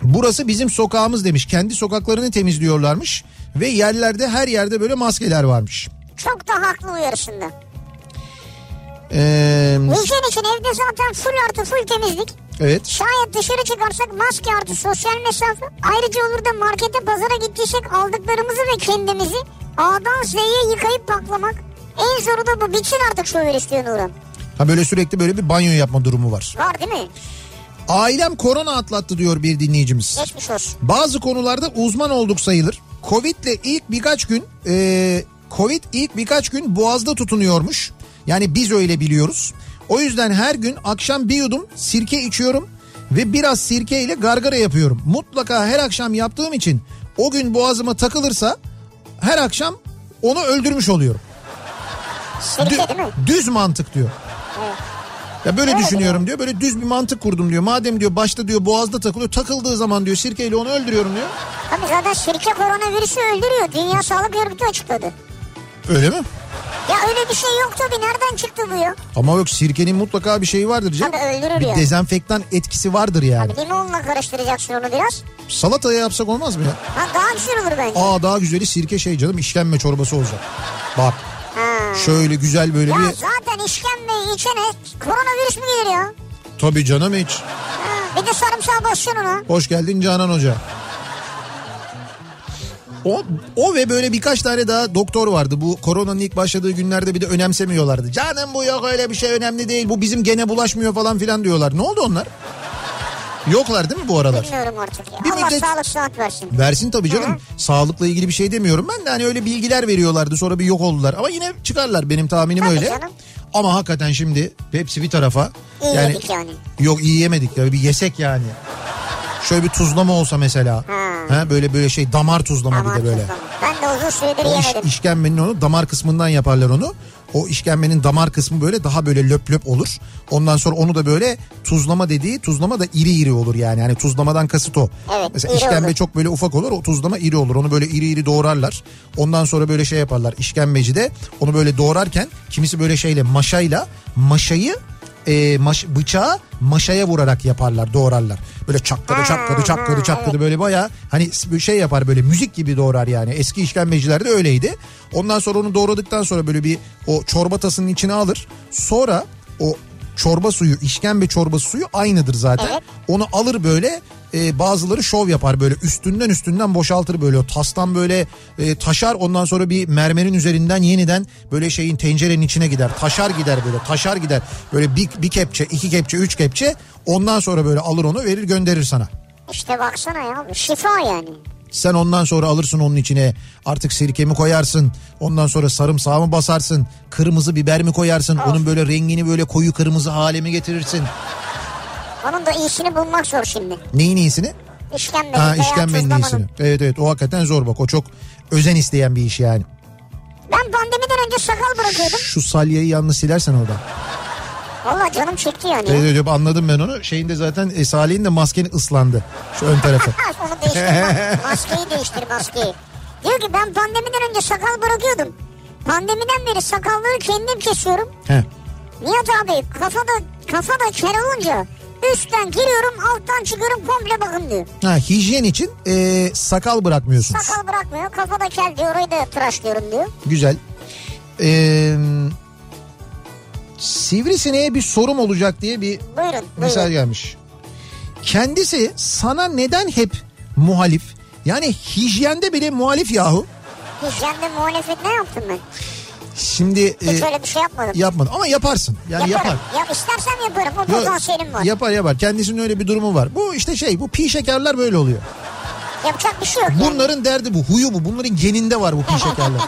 Burası bizim sokağımız demiş. Kendi sokaklarını temizliyorlarmış. Ve yerlerde her yerde böyle maskeler varmış.
Çok da haklı uyarısında.
Ee,
Hijyen için evde zaten full artı full temizlik.
evet.
Şayet dışarı çıkarsak maske artı sosyal mesafe. Ayrıca olur da markete pazara gittiysek aldıklarımızı ve kendimizi A'dan Z'ye yıkayıp paklamak. En zoru da bu bitsin artık şu virüs diyor Nurhan.
Ha böyle sürekli böyle bir banyo yapma durumu var.
Var değil mi?
Ailem korona atlattı diyor bir dinleyicimiz.
Geçmiş olsun.
Bazı konularda uzman olduk sayılır. Covid'le ilk birkaç gün e, Covid ilk birkaç gün boğazda tutunuyormuş. Yani biz öyle biliyoruz. O yüzden her gün akşam bir yudum sirke içiyorum ve biraz sirke ile gargara yapıyorum. Mutlaka her akşam yaptığım için o gün boğazıma takılırsa her akşam onu öldürmüş oluyorum.
Sirke
Dü-
değil mi?
düz mantık diyor. Ya böyle düşünüyorum diyor. Böyle düz bir mantık kurdum diyor. Madem diyor başta diyor boğazda takılıyor. Takıldığı zaman diyor sirkeyle onu öldürüyorum diyor.
Tabii zaten sirke koronavirüsü öldürüyor. Dünya Sağlık Örgütü açıkladı.
Öyle mi?
Ya öyle bir şey yok tabii. Nereden çıktı bu ya?
Ama yok sirkenin mutlaka bir şeyi vardır canım.
Tabii öldürür
bir
ya.
dezenfektan etkisi vardır yani.
Tabii limonla karıştıracaksın onu biraz.
Salataya yapsak olmaz mı ya?
Ha, daha güzel olur bence.
Aa daha güzeli sirke şey canım işkembe çorbası olacak. Bak. Şöyle güzel böyle
Ya
bir...
zaten işkembe içene koronavirüs mü gelir ya?
Tabii canım hiç.
Ha, bir de sarımsağı basacaksın ona.
Hoş geldin Canan Hoca. O, o ve böyle birkaç tane daha doktor vardı. Bu koronanın ilk başladığı günlerde bir de önemsemiyorlardı. Canım bu yok öyle bir şey önemli değil. Bu bizim gene bulaşmıyor falan filan diyorlar. Ne oldu onlar? Yoklar değil mi bu aralar?
Bilmiyorum artık ya.
Bir
Allah
müddet-
sağlık sıhhat versin.
Versin tabii canım. Sağlıkla ilgili bir şey demiyorum ben de hani öyle bilgiler veriyorlardı sonra bir yok oldular. Ama yine çıkarlar benim tahminim
Tabii
öyle.
canım.
Ama hakikaten şimdi hepsi bir tarafa.
İyi yedik yani.
Yok iyi yemedik ya bir yesek yani. Şöyle bir tuzlama olsa mesela.
Ha.
Ha, böyle böyle şey damar tuzlama
Aman
bir de böyle.
kızım. Ben de uzun süredir
O iş,
yemedim.
işkembenin onu damar kısmından yaparlar onu. O işkembenin damar kısmı böyle daha böyle löp löp olur. Ondan sonra onu da böyle tuzlama dediği tuzlama da iri iri olur yani. Yani tuzlamadan kasıt o.
Evet,
Mesela işkembe
olur.
çok böyle ufak olur o tuzlama iri olur. Onu böyle iri iri doğrarlar. Ondan sonra böyle şey yaparlar. İşkembeci de onu böyle doğrarken kimisi böyle şeyle maşayla maşayı e, maş, bıçağı maşaya vurarak yaparlar doğrarlar. Böyle çakladı çakladı çakladı çakladı böyle baya hani şey yapar böyle müzik gibi doğrar yani. Eski işkembeciler de öyleydi. Ondan sonra onu doğradıktan sonra böyle bir o çorba tasının içine alır. Sonra o çorba suyu işkembe çorbası suyu aynıdır zaten.
Evet.
Onu alır böyle e, bazıları şov yapar böyle üstünden üstünden boşaltır böyle o tastan böyle e, taşar ondan sonra bir mermerin üzerinden yeniden böyle şeyin tencerenin içine gider taşar gider böyle taşar gider böyle bir, bir kepçe iki kepçe üç kepçe ondan sonra böyle alır onu verir gönderir sana.
İşte baksana ya şifa yani.
Sen ondan sonra alırsın onun içine artık sirkemi koyarsın. Ondan sonra sarımsağı mı basarsın? Kırmızı biber mi koyarsın? Onun böyle rengini böyle koyu kırmızı hale mi getirirsin?
Onun da iyisini bulmak zor şimdi.
Neyin iyisini?
İşkembenin
Ha işkembenin iyisini. Evet evet o hakikaten zor bak o çok özen isteyen bir iş yani.
Ben pandemiden önce sakal bırakıyordum.
Şu salyayı yalnız silersen oradan.
Valla canım çekti yani.
Evet evet anladım ben onu. Şeyinde zaten e, Salih'in de maskeni ıslandı. Şu ön tarafı.
Onu değiştir. maskeyi değiştir maskeyi. Diyor ki ben pandemiden önce sakal bırakıyordum. Pandemiden beri sakalları kendim kesiyorum.
He.
Nihat abi kafada kafada kel olunca üstten giriyorum alttan çıkıyorum komple bakın diyor.
Ha, hijyen için e, sakal bırakmıyorsunuz.
Sakal bırakmıyor kafada kel diyor orayı da tıraşlıyorum diyor.
Güzel. Ee, sivrisineğe bir sorum olacak diye bir
Buyurun
mesaj
buyurun.
gelmiş. Kendisi sana neden hep muhalif? Yani hijyende bile muhalif yahu.
Hijyende muhalefet ne yaptım ben?
Şimdi
Hiç
e,
öyle bir şey yapmadım.
yapmadı ama yaparsın. Yani
yaparım.
yapar.
Ya istersem yaparım o potansiyelim var.
Yapar yapar. Kendisinin öyle bir durumu var. Bu işte şey bu pi şekerler böyle oluyor.
Yapacak bir şey yok yani.
Bunların derdi bu. Huyu bu. Bunların geninde var bu pi şekerler.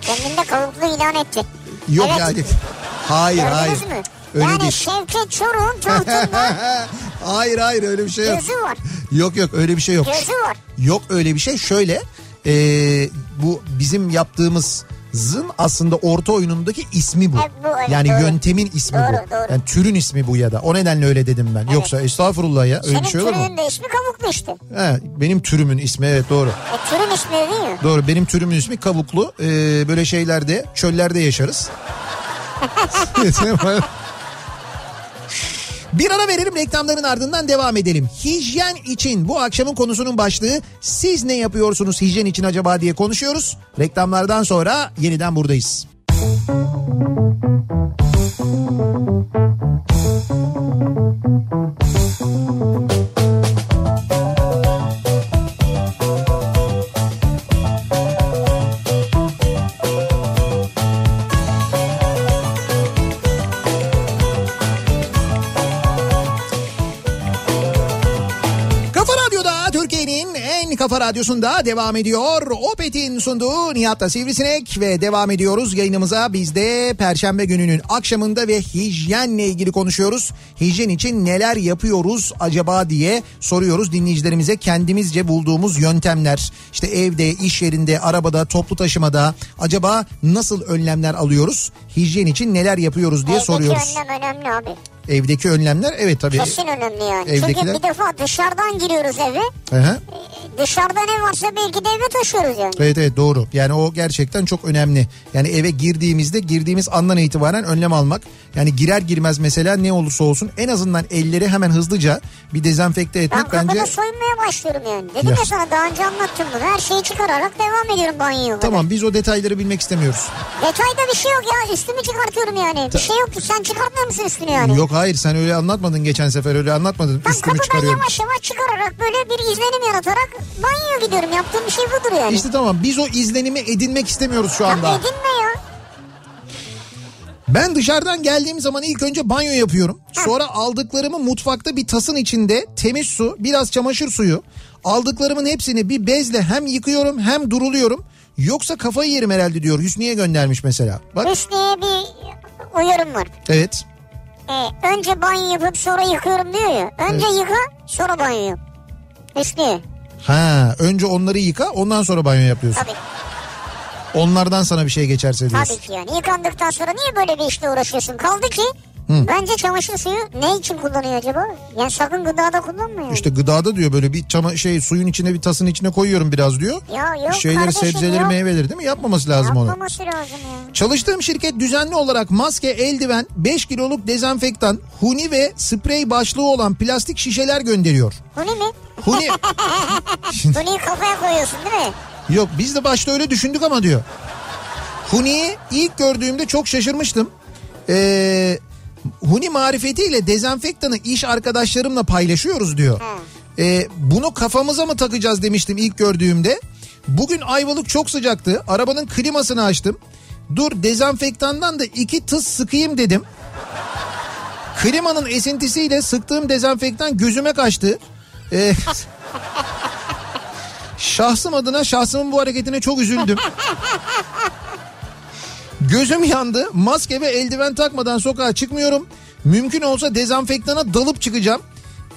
Kendinde kavuklu ilan etti.
Yok
Evet.
yani. Hayır hayır.
Gördünüz mü?
Öyle
yani
değil.
Şevket Çoruk'un tahtında
hayır hayır öyle bir şey yok.
gözü var.
Yok yok öyle bir şey yok.
Gözü var.
Yok öyle bir şey. Şöyle e, bu bizim yaptığımızın aslında orta oyunundaki ismi bu.
Evet, bu öyle,
yani
doğru.
yöntemin ismi
Doğru,
bu.
doğru.
Yani türün ismi bu ya da. O nedenle öyle dedim ben. Yoksa estağfurullah ya öyle
Senin
bir şey olur mu?
türünün de ismi kavuklu işte.
He, benim türümün ismi evet doğru.
E, türün ismi değil mi?
Doğru benim türümün ismi kabuklu. Ee, böyle şeylerde çöllerde yaşarız. Bir ara verelim reklamların ardından devam edelim. Hijyen için bu akşamın konusunun başlığı siz ne yapıyorsunuz hijyen için acaba diye konuşuyoruz. Reklamlardan sonra yeniden buradayız. Kafa kafa radyosunda devam ediyor. Opet'in sunduğu Nihat'la Sivrisinek ve devam ediyoruz yayınımıza. Biz de Perşembe gününün akşamında ve hijyenle ilgili konuşuyoruz. Hijyen için neler yapıyoruz acaba diye soruyoruz dinleyicilerimize. Kendimizce bulduğumuz yöntemler işte evde, iş yerinde, arabada, toplu taşımada acaba nasıl önlemler alıyoruz? Hijyen için neler yapıyoruz diye
Evdeki
soruyoruz.
önlem önemli abi.
Evdeki önlemler evet tabii.
Kesin önemli yani.
Evdekiler-
Çünkü bir defa dışarıdan giriyoruz eve.
Hı hı.
Dışarıda ne varsa belki de eve taşıyoruz yani.
Evet evet doğru. Yani o gerçekten çok önemli. Yani eve girdiğimizde girdiğimiz andan itibaren önlem almak. Yani girer girmez mesela ne olursa olsun en azından elleri hemen hızlıca bir dezenfekte
Ben
etmek
kapıda
bence...
soyunmaya başlıyorum yani. Dedim
Ya.
ya. sana daha önce anlattım bunu. Her şeyi çıkararak devam ediyorum banyoya.
Tamam biz o detayları bilmek istemiyoruz.
Detayda bir şey yok ya. Üstümü çıkartıyorum yani. Bir şey yok ki. Sen çıkartmıyor musun üstünü yani?
Yok hayır sen öyle anlatmadın geçen sefer öyle anlatmadın.
Ben
Üstümü
kapıdan yavaş yavaş çıkararak böyle bir izlenim yaratarak banyoya gidiyorum. Yaptığım bir şey budur yani.
İşte tamam biz o izlenimi edinmek istemiyoruz şu
ya
anda.
edinme ya.
Ben dışarıdan geldiğim zaman ilk önce banyo yapıyorum. Sonra aldıklarımı mutfakta bir tasın içinde temiz su, biraz çamaşır suyu. Aldıklarımın hepsini bir bezle hem yıkıyorum hem duruluyorum. Yoksa kafayı yerim herhalde diyor. Hüsniye göndermiş mesela. Bak
Hüsnü'ye bir uyarım var.
evet.
Ee, önce banyo yapıp sonra yıkıyorum diyor ya. Önce yıka sonra banyo yap. Hüsnü.
Ha önce onları yıka ondan sonra banyo yapıyorsun.
Tabii,
Onlardan sana bir şey geçerse diyorsun.
tabii ki yani. Yıkandıktan sonra niye böyle bir işle uğraşıyorsun? Kaldı ki bence çamaşır suyu ne için kullanıyor acaba? Yani sakın gıdada kullanma yani.
İşte gıdada diyor böyle bir çama şey suyun içine bir tasın içine koyuyorum biraz diyor.
Ya yok
Şeyleri
kardeşim,
sebzeleri
yok.
meyveleri değil mi? Yapmaması lazım onu.
Yapmaması lazım ya.
Çalıştığım şirket düzenli olarak maske, eldiven, 5 kiloluk dezenfektan, huni ve sprey başlığı olan plastik şişeler gönderiyor.
Huni mi?
Huni
Huni'yi kafaya koyuyorsun değil mi?
yok biz de başta öyle düşündük ama diyor. Huni'yi ilk gördüğümde çok şaşırmıştım. Ee, Huni marifetiyle dezenfektanı iş arkadaşlarımla paylaşıyoruz diyor. Ee, bunu kafamıza mı takacağız demiştim ilk gördüğümde. Bugün Ayvalık çok sıcaktı. Arabanın klimasını açtım. Dur dezenfektandan da iki tıs sıkayım dedim. Klimanın esintisiyle sıktığım dezenfektan gözüme kaçtı. Ee, şahsım adına şahsımın bu hareketine çok üzüldüm. Gözüm yandı. Maske ve eldiven takmadan sokağa çıkmıyorum. Mümkün olsa dezenfektana dalıp çıkacağım.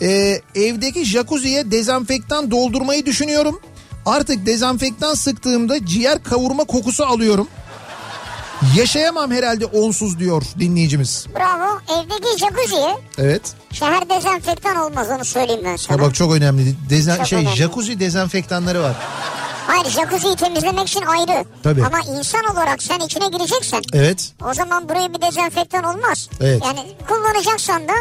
Ee, evdeki jacuzziye dezenfektan doldurmayı düşünüyorum. Artık dezenfektan sıktığımda ciğer kavurma kokusu alıyorum. Yaşayamam herhalde onsuz diyor dinleyicimiz.
Bravo. Evdeki jacuzziye
Evet.
şehir dezenfektan olmaz onu söyleyeyim ben sana.
Ha bak çok önemli. Dezen,
Çok
şey
önemli.
jacuzzi dezenfektanları var.
Hayır jacuzziyi temizlemek için ayrı.
Tabii.
Ama insan olarak sen içine gireceksen
Evet.
o zaman buraya bir dezenfektan olmaz.
Evet.
Yani kullanacaksan da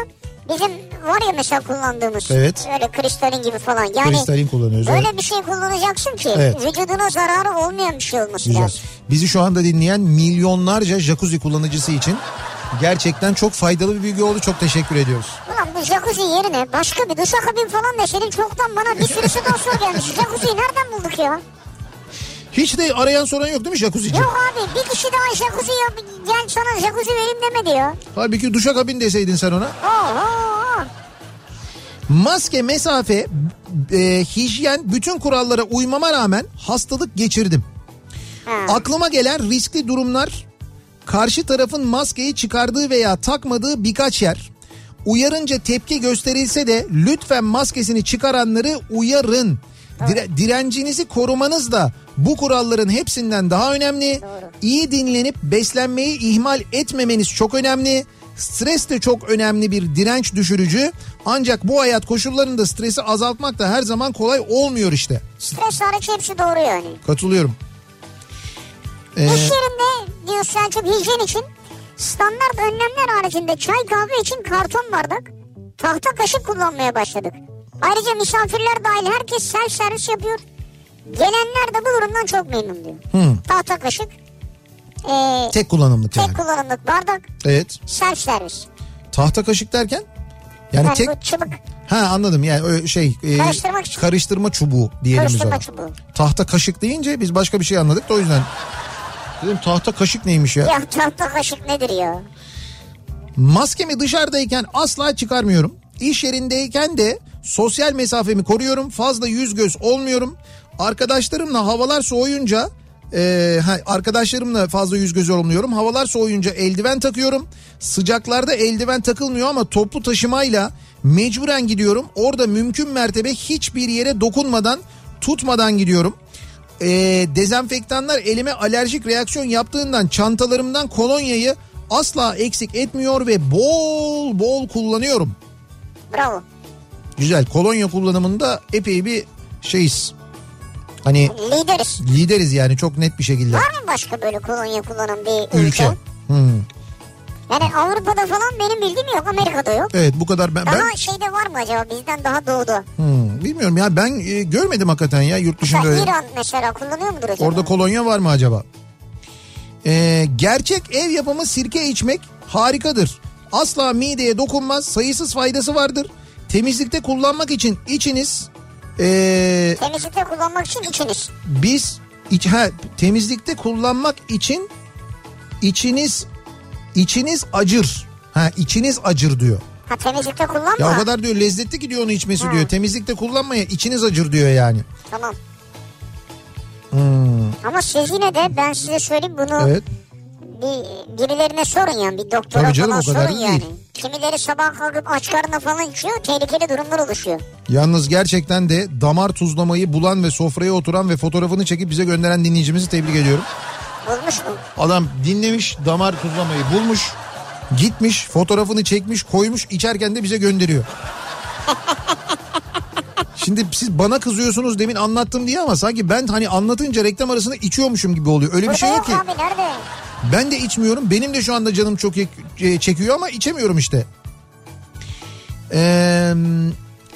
bizim var ya mesela kullandığımız.
Evet.
Öyle kristalin gibi falan. Yani
Kristalin kullanıyoruz. Evet.
bir şey kullanacaksın ki
Evet.
vücuduna zararı olmayan bir şey olması
Güzel.
lazım.
Bizi şu anda dinleyen milyonlarca jacuzzi kullanıcısı için gerçekten çok faydalı bir bilgi oldu. Çok teşekkür ediyoruz.
Ulan bu jacuzzi yerine başka bir duşakabin falan deseydin çoktan bana bir sürü sponsor gelmiş. Jacuzziyi nereden bulduk ya?
Hiç de arayan soran yok değil mi jacuzzici?
Yok abi bir kişi daha jacuzzi yap, gel sana jacuzzi vereyim demedi ya.
Halbuki duşakabin deseydin sen ona. Maske, mesafe, e, hijyen bütün kurallara uymama rağmen hastalık geçirdim.
Ha.
Aklıma gelen riskli durumlar karşı tarafın maskeyi çıkardığı veya takmadığı birkaç yer. Uyarınca tepki gösterilse de lütfen maskesini çıkaranları uyarın. Dire- direncinizi korumanız da bu kuralların hepsinden daha önemli. İyi dinlenip beslenmeyi ihmal etmemeniz çok önemli. Stres de çok önemli bir direnç düşürücü. Ancak bu hayat koşullarında stresi azaltmak da her zaman kolay olmuyor işte.
Stres hariç hepsi doğru yani.
Katılıyorum. Ee,
İş yerinde diyor Selçuk hijyen için standart önlemler haricinde çay kahve için karton bardak, tahta kaşık kullanmaya başladık. Ayrıca misafirler dahil herkes self servis yapıyor. Gelenler de bu durumdan çok memnun diyor. Tahta kaşık, ee, tek,
tek kullanımlık yani.
kullanımlık bardak,
Evet.
self servis.
Tahta kaşık derken? Yani
Yani
tek
bu çıbık
ha anladım yani şey e,
Karıştırmak için.
karıştırma çubuğu diyelim biz
karıştırma
ona.
çubuğu.
Tahta kaşık deyince biz başka bir şey anladık da o yüzden. Dedim tahta kaşık neymiş ya?
Ya tahta kaşık nedir ya?
Maskemi dışarıdayken asla çıkarmıyorum. İş yerindeyken de sosyal mesafemi koruyorum. Fazla yüz göz olmuyorum. Arkadaşlarımla havalar soğuyunca e, ha, arkadaşlarımla fazla yüz göz olmuyorum. Havalar soğuyunca eldiven takıyorum. Sıcaklarda eldiven takılmıyor ama toplu taşımayla mecburen gidiyorum. Orada mümkün mertebe hiçbir yere dokunmadan tutmadan gidiyorum. E, dezenfektanlar elime alerjik reaksiyon yaptığından çantalarımdan kolonyayı asla eksik etmiyor ve bol bol kullanıyorum.
Bravo.
Güzel kolonya kullanımında epey bir şeyiz. Hani
Lideriz.
lideriz yani çok net bir şekilde.
Var mı başka böyle kolonya kullanan bir ülke?
Ülke. Hmm.
Yani Avrupa'da falan benim bildiğim yok. Amerika'da yok.
Evet bu kadar ben,
Daha
ben
şeyde var mı acaba bizden daha doğuda?
hmm, bilmiyorum ya ben e, görmedim hakikaten ya yurt dışında.
Mesela. İran mesela kullanıyor mudur acaba?
Orada kolonya var mı acaba? Ee, gerçek ev yapımı sirke içmek harikadır. Asla mideye dokunmaz. Sayısız faydası vardır. Temizlikte kullanmak için içiniz ee,
Temizlikte kullanmak için içiniz.
biz iç, ha, temizlikte kullanmak için içiniz içiniz acır. Ha içiniz acır diyor.
Ha temizlikte kullanma.
Ya o kadar diyor lezzetli ki diyor onu içmesi
Ha.
diyor. Temizlikte kullanmaya içiniz acır diyor yani.
Tamam.
Hmm,
Ama siz yine de ben size söyleyeyim bunu
evet.
Bir birilerine sorun yani bir doktora
Tabii canım,
falan
o kadar
sorun
da
yani.
değil.
Kimileri sabah kalkıp aç karnına falan içiyor tehlikeli durumlar oluşuyor.
Yalnız gerçekten de damar tuzlamayı bulan ve sofraya oturan ve fotoğrafını çekip bize gönderen dinleyicimizi tebrik ediyorum.
Bulmuş mu?
Adam dinlemiş damar tuzlamayı bulmuş. Gitmiş fotoğrafını çekmiş koymuş içerken de bize gönderiyor. Şimdi siz bana kızıyorsunuz demin anlattım diye ama sanki ben hani anlatınca reklam arasında içiyormuşum gibi oluyor. Öyle bir
Burada
şey yok ki.
abi nerede?
Ben de içmiyorum. Benim de şu anda canım çok e, çekiyor ama içemiyorum işte. Ee,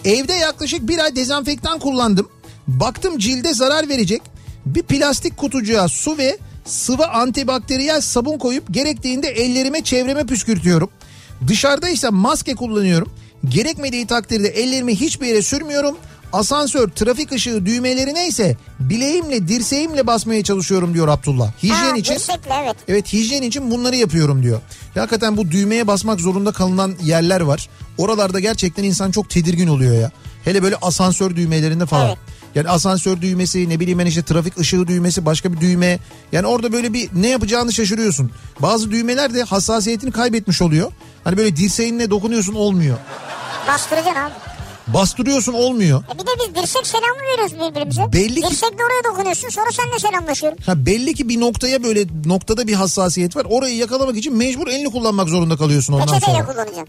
evde yaklaşık bir ay dezenfektan kullandım. Baktım cilde zarar verecek. Bir plastik kutucuğa su ve sıvı antibakteriyel sabun koyup gerektiğinde ellerime çevreme püskürtüyorum. Dışarıda ise maske kullanıyorum. Gerekmediği takdirde ellerimi hiçbir yere sürmüyorum. Asansör, trafik ışığı düğmelerine ise bileğimle dirseğimle basmaya çalışıyorum diyor Abdullah. Hijyen
ha,
için
dirsekle evet.
Evet hijyen için bunları yapıyorum diyor. Ya hakikaten bu düğmeye basmak zorunda kalınan yerler var. Oralarda gerçekten insan çok tedirgin oluyor ya. Hele böyle asansör düğmelerinde falan.
Evet.
Yani asansör düğmesi ne bileyim ben işte trafik ışığı düğmesi başka bir düğme. Yani orada böyle bir ne yapacağını şaşırıyorsun. Bazı düğmeler de hassasiyetini kaybetmiş oluyor. Hani böyle dirseğinle dokunuyorsun olmuyor.
Bastıracaksın abi.
Bastırıyorsun olmuyor.
E bir de biz dirsek selamı veriyoruz birbirimize.
Belli ki-
Dirsekle oraya dokunuyorsun sonra seninle selamlaşıyorum.
Ha belli ki bir noktaya böyle noktada bir hassasiyet var. Orayı yakalamak için mecbur elini kullanmak zorunda kalıyorsun ondan
Peçeteyle
sonra.
kullanacaksın.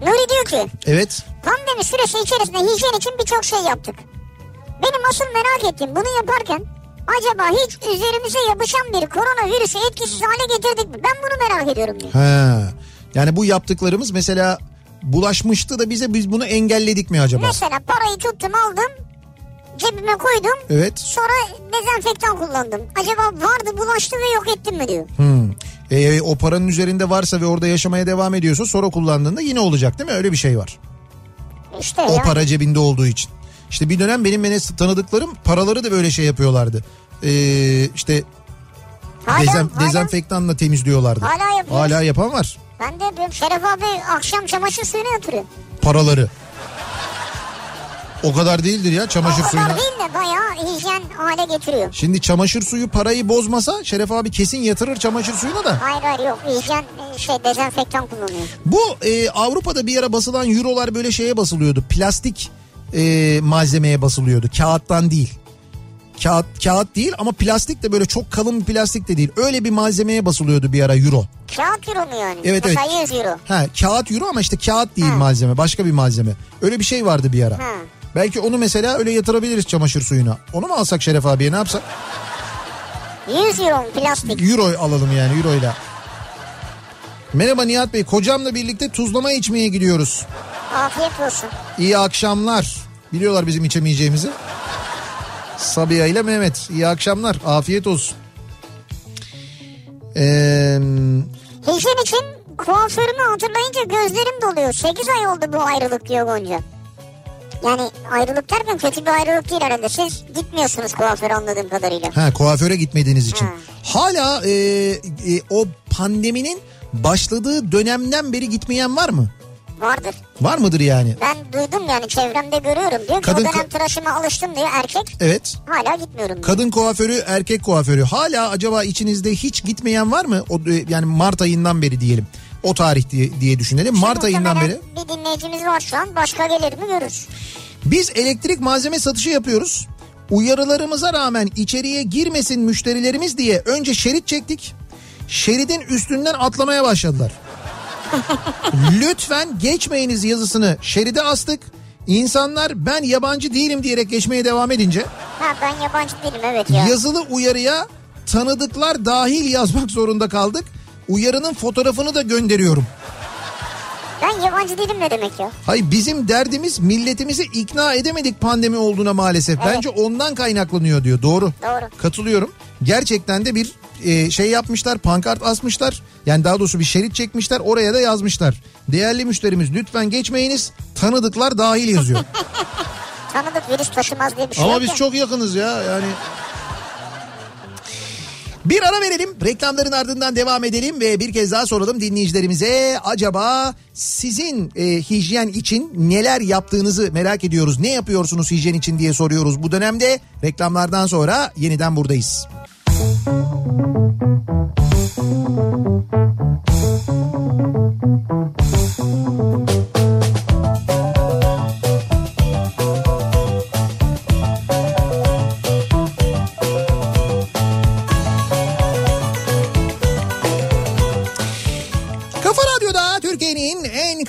Nuri diyor ki
Evet.
pandemi süresi içerisinde hijyen için birçok şey yaptık. Benim asıl merak ettiğim bunu yaparken acaba hiç üzerimize yapışan bir koronavirüsü etkisiz hale getirdik mi? Ben bunu merak ediyorum diyor.
He. Yani bu yaptıklarımız mesela bulaşmıştı da bize biz bunu engelledik mi acaba?
Mesela parayı tuttum aldım cebime koydum
Evet.
sonra dezenfektan kullandım. Acaba vardı bulaştı ve yok ettim mi diyor.
Hmm. E, o paranın üzerinde varsa ve orada yaşamaya devam ediyorsa sonra kullandığında yine olacak değil mi? Öyle bir şey var.
İşte
O
yani.
para cebinde olduğu için. İşte bir dönem benim beni tanıdıklarım paraları da böyle şey yapıyorlardı. Ee, işte
Hala, hala.
dezenfektanla temizliyorlardı.
Hala yapıyoruz.
Hala yapan var.
Ben de yapıyorum. Şeref abi akşam çamaşır suyuna yatırıyor.
Paraları. O kadar değildir ya çamaşır
o kadar
suyuna.
değil de bayağı hijyen hale getiriyor.
Şimdi çamaşır suyu parayı bozmasa Şeref abi kesin yatırır çamaşır suyuna da.
Hayır hayır yok hijyen e, şey dezenfektan kullanıyor.
Bu e, Avrupa'da bir ara basılan eurolar böyle şeye basılıyordu. Plastik e, malzemeye basılıyordu. Kağıttan değil. Kağıt kağıt değil ama plastik de böyle çok kalın bir plastik de değil. Öyle bir malzemeye basılıyordu bir ara euro.
Kağıt euro mu yani?
Evet,
Mesela 100 euro.
Ha kağıt euro ama işte kağıt değil
Ha.
malzeme. Başka bir malzeme. Öyle bir şey vardı bir ara.
Ha.
Belki onu mesela öyle yatırabiliriz çamaşır suyuna. Onu mu alsak Şeref abiye ne yapsak?
100 euro plastik?
Euro alalım yani euroyla. Merhaba Nihat Bey. Kocamla birlikte tuzlama içmeye gidiyoruz.
Afiyet olsun.
İyi akşamlar. Biliyorlar bizim içemeyeceğimizi. Sabiha ile Mehmet. İyi akşamlar. Afiyet olsun. Ee,
Hijyen için kuaförümü hatırlayınca gözlerim doluyor. 8 ay oldu bu ayrılık diyor Gonca. Yani ayrılık derken kötü bir ayrılık değil herhalde. Siz gitmiyorsunuz kuaföre anladığım kadarıyla.
ha kuaföre gitmediğiniz için.
Ha.
Hala e, e, o pandeminin başladığı dönemden beri gitmeyen var mı?
Vardır.
Var mıdır yani?
Ben duydum yani çevremde görüyorum diyor
Kadın
o dönem tıraşıma alıştım diyor erkek.
Evet.
Hala gitmiyorum diyor.
Kadın kuaförü, erkek kuaförü. Hala acaba içinizde hiç gitmeyen var mı? O e, yani Mart ayından beri diyelim. O tarih diye, diye düşünelim. Mart ayından beri.
Bir dinleyicimiz var şu an başka gelir mi görürüz.
Biz elektrik malzeme satışı yapıyoruz. Uyarılarımıza rağmen içeriye girmesin müşterilerimiz diye önce şerit çektik. Şeridin üstünden atlamaya başladılar. Lütfen geçmeyiniz yazısını şeride astık. İnsanlar ben yabancı değilim diyerek geçmeye devam edince
Ha ben yabancı değilim evet ya.
yazılı uyarıya tanıdıklar dahil yazmak zorunda kaldık. Uyarının fotoğrafını da gönderiyorum.
Ben yabancı değilim ne demek ya?
Hayır bizim derdimiz milletimizi ikna edemedik pandemi olduğuna maalesef.
Evet.
Bence ondan kaynaklanıyor diyor. Doğru.
Doğru.
Katılıyorum. Gerçekten de bir e, şey yapmışlar pankart asmışlar. Yani daha doğrusu bir şerit çekmişler oraya da yazmışlar. Değerli müşterimiz lütfen geçmeyiniz tanıdıklar dahil yazıyor.
Tanıdık virüs taşımaz diye bir şey
Ama biz
ya.
çok yakınız ya yani. Bir ara verelim. Reklamların ardından devam edelim ve bir kez daha soralım dinleyicilerimize. Acaba sizin e, hijyen için neler yaptığınızı merak ediyoruz. Ne yapıyorsunuz hijyen için diye soruyoruz bu dönemde. Reklamlardan sonra yeniden buradayız. Kafa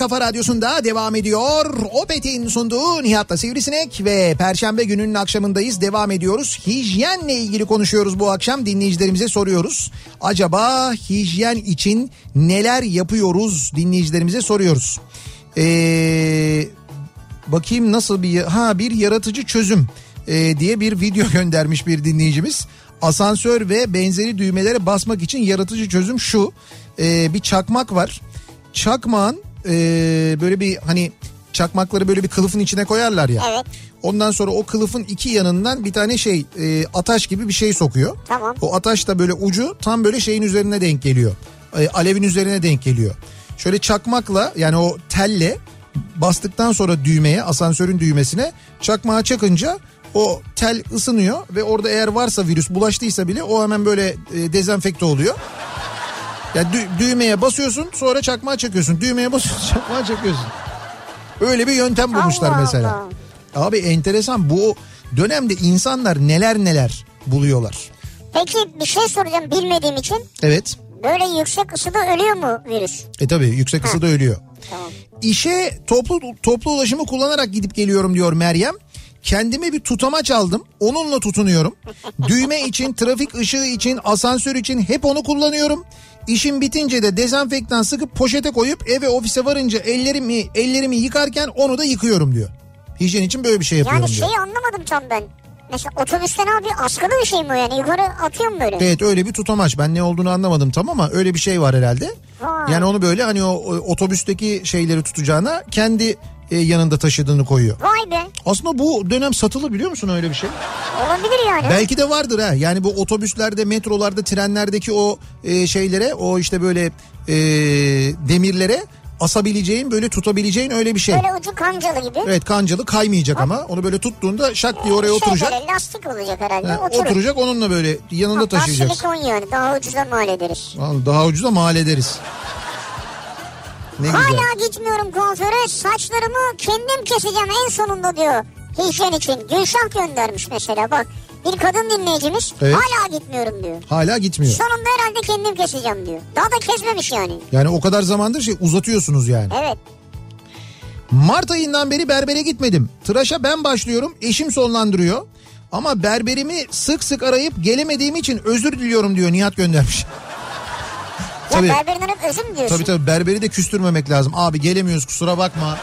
kafa radyosunda devam ediyor. Opet'in sunduğu Nihat'la Sivrisinek ve Perşembe gününün akşamındayız. Devam ediyoruz. Hijyenle ilgili konuşuyoruz bu akşam. Dinleyicilerimize soruyoruz. Acaba hijyen için neler yapıyoruz dinleyicilerimize soruyoruz. Ee, bakayım nasıl bir ha bir yaratıcı çözüm e, diye bir video göndermiş bir dinleyicimiz. Asansör ve benzeri düğmelere basmak için yaratıcı çözüm şu. E, bir çakmak var. Çakmağın e, böyle bir hani çakmakları böyle bir kılıfın içine koyarlar ya.
Evet.
Ondan sonra o kılıfın iki yanından bir tane şey e, ataş gibi bir şey sokuyor.
Tamam.
O ataş da böyle ucu tam böyle şeyin üzerine denk geliyor. E, alevin üzerine denk geliyor. Şöyle çakmakla yani o telle bastıktan sonra düğmeye asansörün düğmesine çakmağa çakınca o tel ısınıyor ve orada eğer varsa virüs bulaştıysa bile o hemen böyle e, dezenfekte oluyor. Yani dü- düğmeye basıyorsun sonra çakmağa çakıyorsun. Düğmeye basıyorsun çakmağa çakıyorsun. Öyle bir yöntem bulmuşlar
Allah
mesela. Abi enteresan bu dönemde insanlar neler neler buluyorlar.
Peki bir şey soracağım bilmediğim için.
Evet.
Böyle yüksek ısıda ölüyor mu virüs?
E tabi yüksek ısıda ölüyor.
Tamam.
İşe toplu toplu ulaşımı kullanarak gidip geliyorum diyor Meryem. Kendime bir tutamaç aldım. Onunla tutunuyorum. Düğme için, trafik ışığı için, asansör için hep onu kullanıyorum. İşim bitince de dezenfektan sıkıp poşete koyup eve ofise varınca ellerimi ellerimi yıkarken onu da yıkıyorum diyor. Hijyen için böyle bir şey yapıyorum
Yani
diyor.
şeyi anlamadım tam ben. Mesela otobüsten abi askılı bir şey mi o yani? Yukarı atıyor mu böyle?
Evet öyle bir tutamaç. Ben ne olduğunu anlamadım tam ama öyle bir şey var herhalde.
Vay.
Yani onu böyle hani o, o otobüsteki şeyleri tutacağına kendi e, yanında taşıdığını koyuyor.
Vay be.
Aslında bu dönem satılı biliyor musun öyle bir şey?
Olabilir yani.
Belki de vardır ha. Yani bu otobüslerde, metrolarda, trenlerdeki o e, şeylere, o işte böyle e, demirlere asabileceğin, böyle tutabileceğin öyle bir şey.
Böyle ucu kancalı gibi.
Evet kancalı kaymayacak ama onu böyle tuttuğunda şak diye oraya
Şey
oturacak.
böyle lastik olacak herhalde.
Ha,
Oturur.
oturacak onunla böyle yanında
Hatta
taşıyacaksın.
silikon yani daha ucuza mal ederiz.
Daha ucuza mal ederiz. Ne güzel.
Hala gitmiyorum kuaföre saçlarımı kendim keseceğim en sonunda diyor. Hijyen için. Gülşah göndermiş mesela bak. Bir kadın dinleyicimiz
Evet.
hala gitmiyorum diyor.
Hala gitmiyor.
Sonunda herhalde kendim keseceğim diyor. Daha da kesmemiş yani.
Yani o kadar zamandır şey uzatıyorsunuz yani.
Evet.
Mart ayından beri berbere gitmedim. Tıraşa ben başlıyorum, eşim sonlandırıyor. Ama berberimi sık sık arayıp gelemediğim için özür diliyorum diyor Nihat göndermiş.
Ya
Tabii.
berberinden hep özür mü diyorsun?
Tabii tabii berberi de küstürmemek lazım. Abi gelemiyoruz kusura bakma.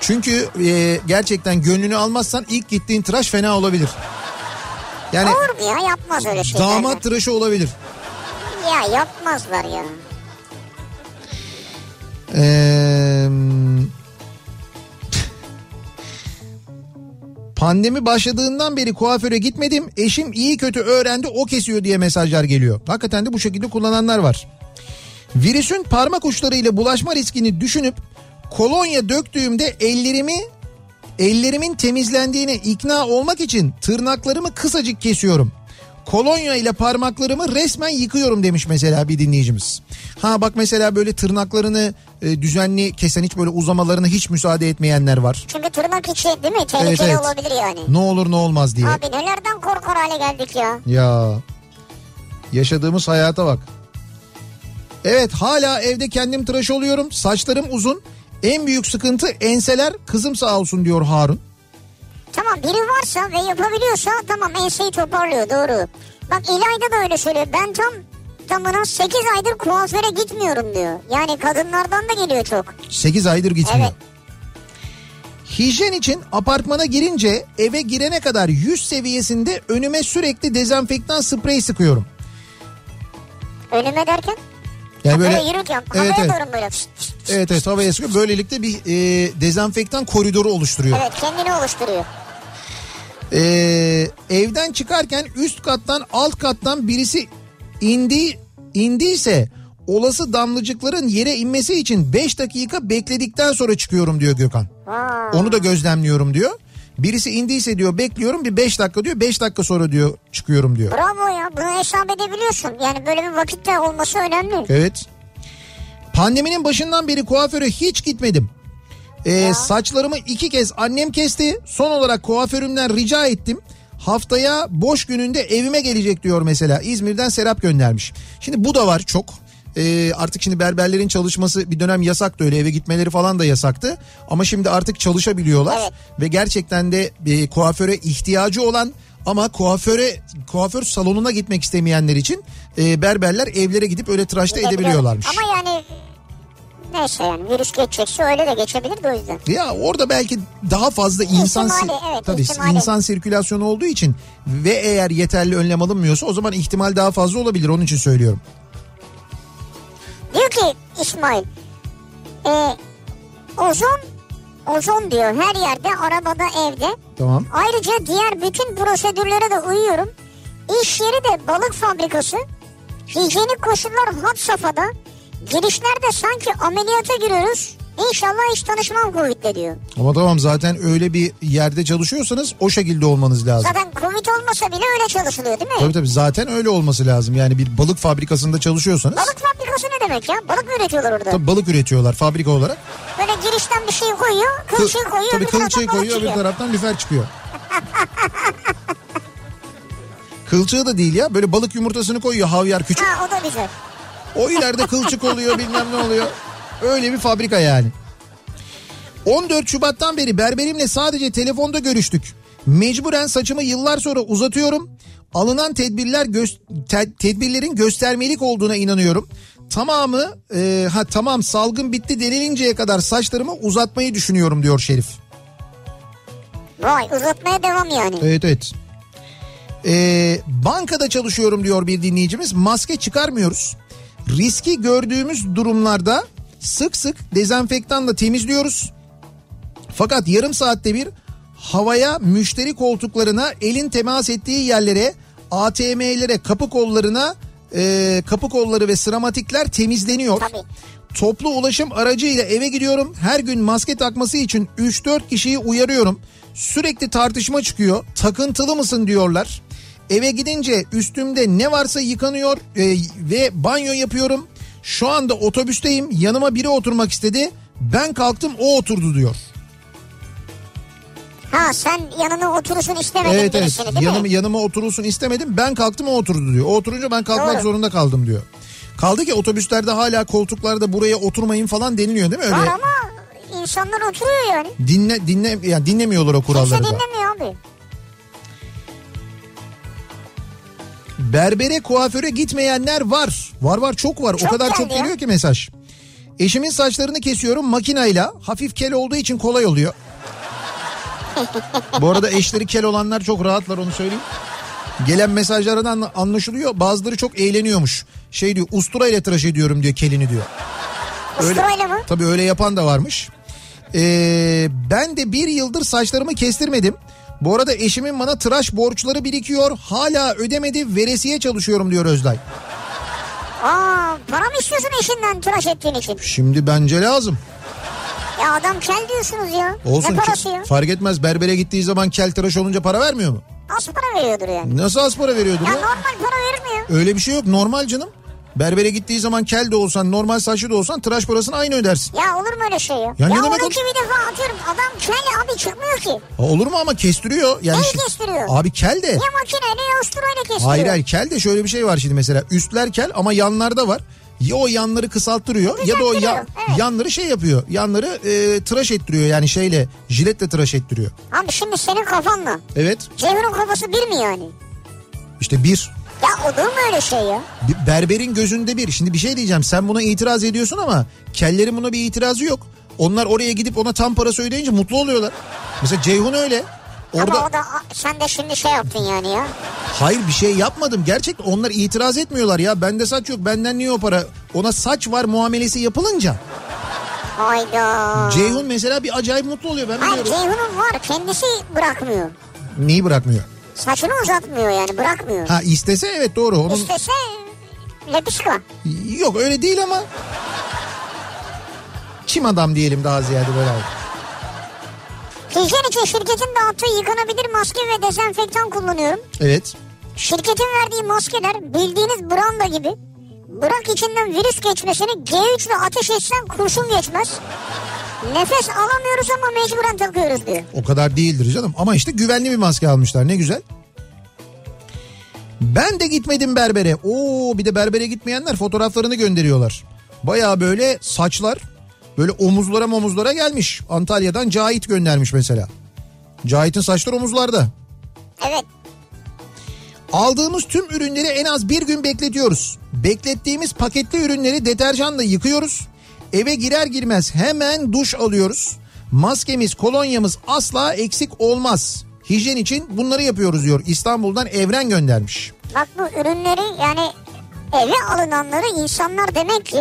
Çünkü e, gerçekten gönlünü almazsan ilk gittiğin tıraş fena olabilir. Yani
Olur mu ya yapmaz öyle şeyler.
damat tıraşı olabilir.
Ya yapmazlar ya.
Ee, pandemi başladığından beri kuaföre gitmedim. Eşim iyi kötü öğrendi o kesiyor diye mesajlar geliyor. Hakikaten de bu şekilde kullananlar var. Virüsün parmak uçlarıyla bulaşma riskini düşünüp kolonya döktüğümde ellerimi ellerimin temizlendiğine ikna olmak için tırnaklarımı kısacık kesiyorum. Kolonya ile parmaklarımı resmen yıkıyorum demiş mesela bir dinleyicimiz. Ha bak mesela böyle tırnaklarını e, düzenli kesen hiç böyle uzamalarına hiç müsaade etmeyenler var.
Çünkü tırnak içi değil mi? Tehlikeli
evet.
olabilir yani.
Ne olur ne olmaz diye.
Abi nelerden korkar hale geldik ya.
Ya yaşadığımız hayata bak. Evet hala evde kendim tıraş oluyorum. Saçlarım uzun. En büyük sıkıntı enseler. Kızım sağ olsun diyor Harun.
Tamam biri varsa ve yapabiliyorsa tamam enseyi toparlıyor doğru. Bak İlayda da öyle söylüyor. Ben tam tamına 8 aydır kuaföre gitmiyorum diyor. Yani kadınlardan da geliyor çok.
8 aydır gitmiyor.
Evet.
Hijyen için apartmana girince eve girene kadar yüz seviyesinde önüme sürekli dezenfektan sprey sıkıyorum.
Önüme derken?
Yani
Böyle,
böyle
yürürken
Evet, evet.
doğru böyle.
evet evet havaya sıkıyor. Böylelikle bir e, dezenfektan koridoru oluşturuyor.
Evet kendini oluşturuyor.
Ee, evden çıkarken üst kattan alt kattan birisi indi indiyse olası damlacıkların yere inmesi için 5 dakika bekledikten sonra çıkıyorum diyor Gökhan.
Aa,
Onu da gözlemliyorum diyor. Birisi indiyse diyor bekliyorum bir 5 dakika diyor 5 dakika sonra diyor çıkıyorum diyor.
bravo ya bunu hesap edebiliyorsun. Yani böyle bir vakitte olması önemli.
Evet. Pandeminin başından beri kuaföre hiç gitmedim. Ee, saçlarımı iki kez annem kesti. Son olarak kuaförümden rica ettim. Haftaya boş gününde evime gelecek diyor mesela. İzmir'den Serap göndermiş. Şimdi bu da var çok. Ee, artık şimdi berberlerin çalışması bir dönem yasaktı öyle eve gitmeleri falan da yasaktı. Ama şimdi artık çalışabiliyorlar.
Evet.
Ve gerçekten de e, kuaföre ihtiyacı olan ama kuaföre kuaför salonuna gitmek istemeyenler için e, berberler evlere gidip öyle tıraşta edebiliyorlarmış.
Ama yani neyse yani virüs geçecekse öyle de geçebilir de o yüzden.
Ya orada belki daha fazla insan
İhtimali, evet,
tabii
ihtimali.
insan sirkülasyonu olduğu için ve eğer yeterli önlem alınmıyorsa o zaman ihtimal daha fazla olabilir onun için söylüyorum.
Diyor ki İsmail e, ozon ozon diyor her yerde arabada evde.
Tamam.
Ayrıca diğer bütün prosedürlere de uyuyorum. İş yeri de balık fabrikası. Hijyenik koşullar had safhada. Girişlerde sanki ameliyata giriyoruz. İnşallah hiç tanışmam Covid'le diyor.
Ama tamam zaten öyle bir yerde çalışıyorsanız o şekilde olmanız lazım.
Zaten Covid olmasa bile öyle çalışılıyor değil mi?
Tabii tabii zaten öyle olması lazım. Yani bir balık fabrikasında çalışıyorsanız
Balık fabrikası ne demek ya? Balık mı üretiyorlar orada?
tabii balık üretiyorlar fabrika olarak.
Böyle girişten bir şey koyuyor, kılçığı
Kı-
koyuyor,
tabii kılçığı koyuyor öbür taraftan lüfer çıkıyor. Kılçığı da değil ya böyle balık yumurtasını koyuyor havyar küçük.
Ha o da güzel.
O ileride kılçık oluyor bilmem ne oluyor. Öyle bir fabrika yani. 14 Şubat'tan beri berberimle sadece telefonda görüştük. Mecburen saçımı yıllar sonra uzatıyorum. Alınan tedbirler göz- te- tedbirlerin göstermelik olduğuna inanıyorum. Tamamı e, ha tamam salgın bitti denilinceye kadar saçlarımı uzatmayı düşünüyorum diyor Şerif.
Vay uzatmaya devam yani.
Evet evet. Ee, bankada çalışıyorum diyor bir dinleyicimiz. Maske çıkarmıyoruz. Riski gördüğümüz durumlarda sık sık dezenfektanla temizliyoruz. Fakat yarım saatte bir havaya müşteri koltuklarına elin temas ettiği yerlere ATM'lere kapı kollarına e, kapı kolları ve sıramatikler temizleniyor.
Tabii.
Toplu ulaşım aracıyla eve gidiyorum. Her gün maske takması için 3-4 kişiyi uyarıyorum. Sürekli tartışma çıkıyor. Takıntılı mısın diyorlar. Eve gidince üstümde ne varsa yıkanıyor e, ve banyo yapıyorum. Şu anda otobüsteyim. Yanıma biri oturmak istedi. Ben kalktım o oturdu diyor.
Ha sen yanına oturursun istemedin
Evet evet
birisini değil
yanıma,
mi?
yanıma oturulsun istemedim ben kalktım o oturdu diyor. O oturunca ben kalkmak
Doğru.
zorunda kaldım diyor. Kaldı ki otobüslerde hala koltuklarda buraya oturmayın falan deniliyor değil mi? Öyle
Var ama insanlar oturuyor yani.
dinle dinle yani dinlemiyorlar o
Kimse
kuralları da.
dinlemiyor abi.
Berbere kuaföre gitmeyenler var. Var var çok var.
Çok
o kadar çok
geldi ya.
geliyor ki mesaj. Eşimin saçlarını kesiyorum makinayla. Hafif kel olduğu için kolay oluyor. Bu arada eşleri kel olanlar çok rahatlar onu söyleyeyim. Gelen mesajlardan anlaşılıyor. Bazıları çok eğleniyormuş. Şey diyor ustura ile tıraş ediyorum diyor kelini diyor.
Usturayla mı?
Tabii öyle yapan da varmış. Ee, ben de bir yıldır saçlarımı kestirmedim. Bu arada eşimin bana tıraş borçları birikiyor. Hala ödemedi veresiye çalışıyorum diyor Özday.
Aa, para mı istiyorsun eşinden tıraş ettiğin için?
Şimdi bence lazım.
Ya adam kel diyorsunuz ya.
Olsun
ne parası ya?
fark etmez berbere gittiği zaman kel tıraş olunca para vermiyor mu?
Az para veriyordur yani.
Nasıl az para veriyordur
Ya
ya?
normal para verir mi ya?
Öyle bir şey yok normal canım. Berbere gittiği zaman kel de olsan normal saçlı da olsan tıraş parasını aynı ödersin.
Ya olur mu öyle şey ya?
Ya
Ya,
ne demek
onunki
o-
bir defa atıyorum adam kel abi çıkmıyor ki.
Ha, Olur mu ama kestiriyor. Yani
Neyi kestiriyor?
Abi kel de.
Ya makineyle ya usturayla kestiriyor.
Hayır hayır kel de şöyle bir şey var şimdi mesela üstler kel ama yanlarda var. Ya o yanları kısalttırıyor ya da o ya-
evet.
yanları şey yapıyor. Yanları e, tıraş ettiriyor yani şeyle jiletle tıraş ettiriyor.
Abi şimdi senin kafanla
Evet
Ceyhun'un kafası bir mi yani?
işte bir.
Ya olur mu öyle şey ya?
Bir Berberin gözünde bir. Şimdi bir şey diyeceğim sen buna itiraz ediyorsun ama kellerin buna bir itirazı yok. Onlar oraya gidip ona tam parası ödeyince mutlu oluyorlar. Mesela Ceyhun öyle. Orada
Ama o da sen de şimdi şey yaptın yani ya.
hayır bir şey yapmadım. Gerçekten onlar itiraz etmiyorlar ya. Bende saç yok. Benden niye o para? Ona saç var muamelesi yapılınca.
Hayda.
Ceyhun mesela bir acayip mutlu oluyor. Ben
Hayır
biliyorum.
Ceyhun'un var kendisi bırakmıyor.
Neyi bırakmıyor?
Saçını uzatmıyor yani bırakmıyor.
Ha istese evet doğru. Onun
İstese lepiska.
yok öyle değil ama çim adam diyelim daha ziyade böyle.
Hijyen için şirketin dağıttığı yıkanabilir maske ve dezenfektan kullanıyorum.
Evet.
Şirketin verdiği maskeler bildiğiniz branda gibi. Bırak içinden virüs geçmesini G3 ile ateş etsen kurşun geçmez. Nefes alamıyoruz ama mecburen takıyoruz diyor.
O kadar değildir canım. Ama işte güvenli bir maske almışlar. Ne güzel. Ben de gitmedim berbere. Oo bir de berbere gitmeyenler fotoğraflarını gönderiyorlar. Baya böyle saçlar böyle omuzlara omuzlara gelmiş. Antalya'dan Cahit göndermiş mesela. Cahit'in saçları omuzlarda.
Evet.
Aldığımız tüm ürünleri en az bir gün bekletiyoruz. Beklettiğimiz paketli ürünleri deterjanla yıkıyoruz. Eve girer girmez hemen duş alıyoruz. Maskemiz, kolonyamız asla eksik olmaz. Hijyen için bunları yapıyoruz diyor. İstanbul'dan Evren göndermiş.
Bak bu ürünleri yani eve alınanları insanlar demek ki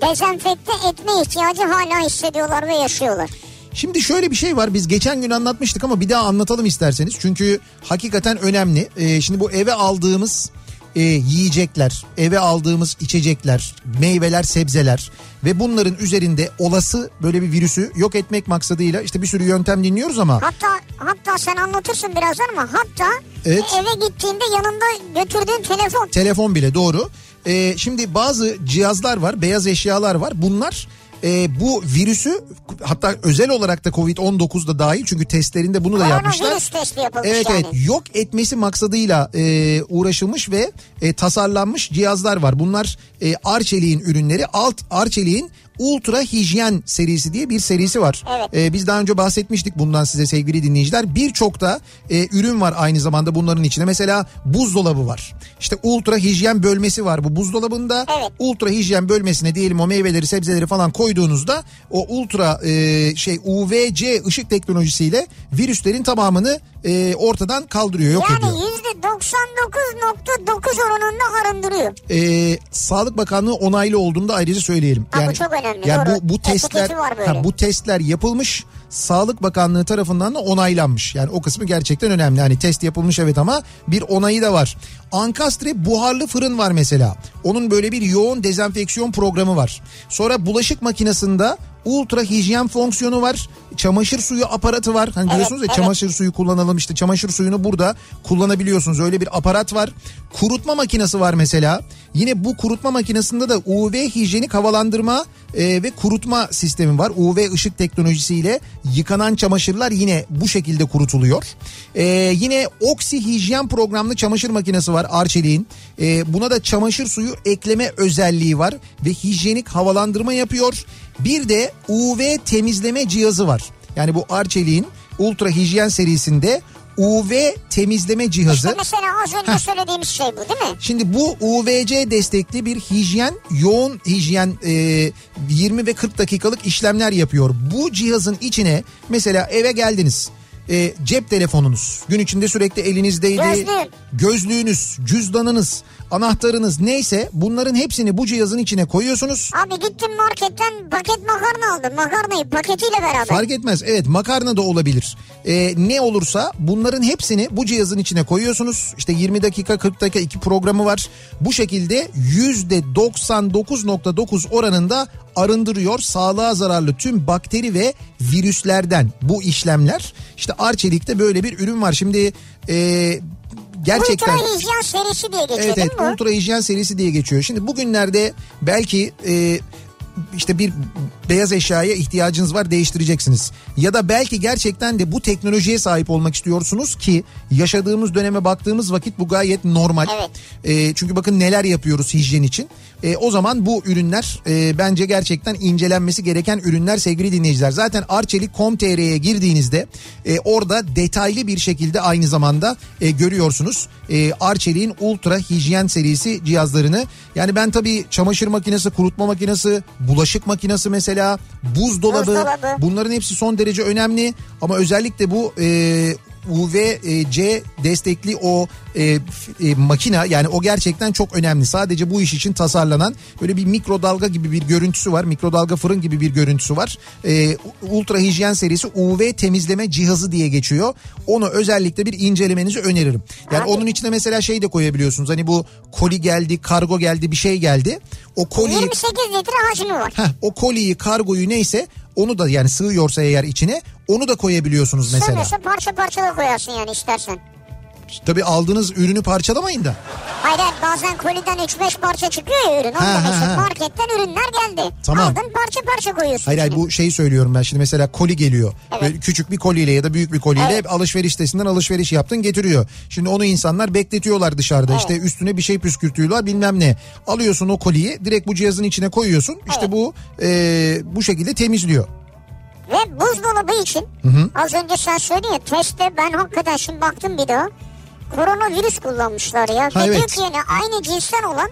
dezenfekte etme ihtiyacı hala hissediyorlar ve yaşıyorlar.
Şimdi şöyle bir şey var biz geçen gün anlatmıştık ama bir daha anlatalım isterseniz. Çünkü hakikaten önemli. Ee, şimdi bu eve aldığımız e, yiyecekler, eve aldığımız içecekler, meyveler, sebzeler ve bunların üzerinde olası böyle bir virüsü yok etmek maksadıyla işte bir sürü yöntem dinliyoruz ama
Hatta hatta sen anlatırsın birazdan ama hatta
Evet.
eve gittiğinde yanında götürdüğün telefon.
telefon bile doğru. Ee, şimdi bazı cihazlar var, beyaz eşyalar var. Bunlar e, bu virüsü hatta özel olarak da Covid-19 da dahil çünkü testlerinde bunu da yapmışlar.
Koronavirüs testi yapılmış
Evet
yani.
evet yok etmesi maksadıyla e, uğraşılmış ve e, tasarlanmış cihazlar var. Bunlar e, Arçelik'in ürünleri. Alt Arçelik'in Ultra Hijyen serisi diye bir serisi var.
Evet.
E, biz daha önce bahsetmiştik bundan size sevgili dinleyiciler. Birçok da e, ürün var aynı zamanda bunların içinde. Mesela buzdolabı var. İşte Ultra Hijyen bölmesi var bu buzdolabında.
Evet.
Ultra Hijyen bölmesine diyelim o meyveleri sebzeleri falan koyduğunuzda o ultra e, şey UVC ışık teknolojisiyle virüslerin tamamını e, ortadan kaldırıyor yok
Yani
ediyor.
yüzde 99.9 oranında arındırıyor.
e, Sağlık Bakanlığı onaylı olduğunu da ayrıca söyleyelim.
Ha, bu çok önemli,
Yani
doğru.
bu bu testler ha, bu testler yapılmış. Sağlık Bakanlığı tarafından da onaylanmış. Yani o kısmı gerçekten önemli. Hani test yapılmış evet ama bir onayı da var. Ankastre buharlı fırın var mesela. Onun böyle bir yoğun dezenfeksiyon programı var. Sonra bulaşık makinesinde ultra hijyen fonksiyonu var. Çamaşır suyu aparatı var. Hani
Evet,
diyorsunuz ya
evet.
çamaşır suyu kullanalım işte çamaşır suyunu burada kullanabiliyorsunuz. Öyle bir aparat var. Kurutma makinesi var mesela. Yine bu kurutma makinesinde de UV hijyenik havalandırma e, ve kurutma sistemi var. UV ışık teknolojisiyle yıkanan çamaşırlar yine bu şekilde kurutuluyor. E, yine oksi hijyen programlı çamaşır makinesi var Arçelik'in. E, buna da çamaşır suyu ekleme özelliği var ve hijyenik havalandırma yapıyor. Bir de UV temizleme cihazı var. Yani bu Arçelik'in ultra hijyen serisinde UV temizleme cihazı.
İşte mesela az önce söylediğimiz şey bu değil mi?
Şimdi bu UVC destekli bir hijyen, yoğun hijyen e, 20 ve 40 dakikalık işlemler yapıyor. Bu cihazın içine mesela eve geldiniz. E, cep telefonunuz gün içinde sürekli elinizdeydi.
Gözlüğün.
Gözlüğünüz, cüzdanınız, anahtarınız neyse bunların hepsini bu cihazın içine koyuyorsunuz.
Abi gittim marketten paket makarna aldım. Makarnayı paketiyle beraber.
Fark etmez. Evet makarna da olabilir. Ee, ne olursa bunların hepsini bu cihazın içine koyuyorsunuz. İşte 20 dakika 40 dakika iki programı var. Bu şekilde %99.9 oranında arındırıyor sağlığa zararlı tüm bakteri ve virüslerden bu işlemler. İşte Arçelik'te böyle bir ürün var. Şimdi e, gerçekten...
Ultra hijyen serisi diye geçiyor
Evet
değil
evet
mi bu?
ultra hijyen serisi diye geçiyor. Şimdi bugünlerde belki e, işte bir beyaz eşyaya ihtiyacınız var değiştireceksiniz. Ya da belki gerçekten de bu teknolojiye sahip olmak istiyorsunuz ki yaşadığımız döneme baktığımız vakit bu gayet normal.
Evet.
E, çünkü bakın neler yapıyoruz hijyen için. E, o zaman bu ürünler e, bence gerçekten incelenmesi gereken ürünler sevgili dinleyiciler. Zaten arçelik.com.tr'ye girdiğinizde e, orada detaylı bir şekilde aynı zamanda e, görüyorsunuz. E, Arçelik'in Ultra Hijyen serisi cihazlarını. Yani ben tabii çamaşır makinesi, kurutma makinesi, bulaşık makinesi mesela, buzdolabı,
Buzdolabı.
bunların hepsi son derece önemli. Ama özellikle bu e, UVC destekli o e, e, makina yani o gerçekten çok önemli. Sadece bu iş için tasarlanan böyle bir mikrodalga gibi bir görüntüsü var. Mikrodalga fırın gibi bir görüntüsü var. E, ultra hijyen serisi UV temizleme cihazı diye geçiyor. Onu özellikle bir incelemenizi öneririm. Yani
Abi.
onun içine mesela şey de koyabiliyorsunuz. Hani bu koli geldi, kargo geldi, bir şey geldi. O koliyi
28 litre hacmi var.
Heh, o koliyi, kargoyu neyse onu da yani sığıyorsa eğer içine onu da koyabiliyorsunuz mesela.
Sığmıyorsa parça parça da koyarsın yani istersen.
Tabii aldığınız ürünü parçalamayın da.
Hayır bazen koliden 3-5 parça çıkıyor ya ürün.
Ha,
Ondan
ha,
işte
ha.
marketten ürünler geldi.
Tamam.
Aldın parça parça koyuyorsun.
Hayır hayır bu şeyi söylüyorum ben şimdi mesela koli geliyor.
Evet.
Böyle küçük bir koliyle ya da büyük bir koliyle
Evet.
alışveriş sitesinden alışveriş yaptın getiriyor. Şimdi onu insanlar bekletiyorlar dışarıda
Evet.
işte üstüne bir şey püskürtüyorlar bilmem ne. Alıyorsun o koliyi direkt bu cihazın içine koyuyorsun işte
Evet.
bu e, bu şekilde temizliyor.
Ve buzdolabı için az önce sen söyledin ya testte ben hakikaten şimdi baktım bir daha. Koronavirüs kullanmışlar ya.
Ha,
Ve diyor
evet.
ki yani aynı cinsten olan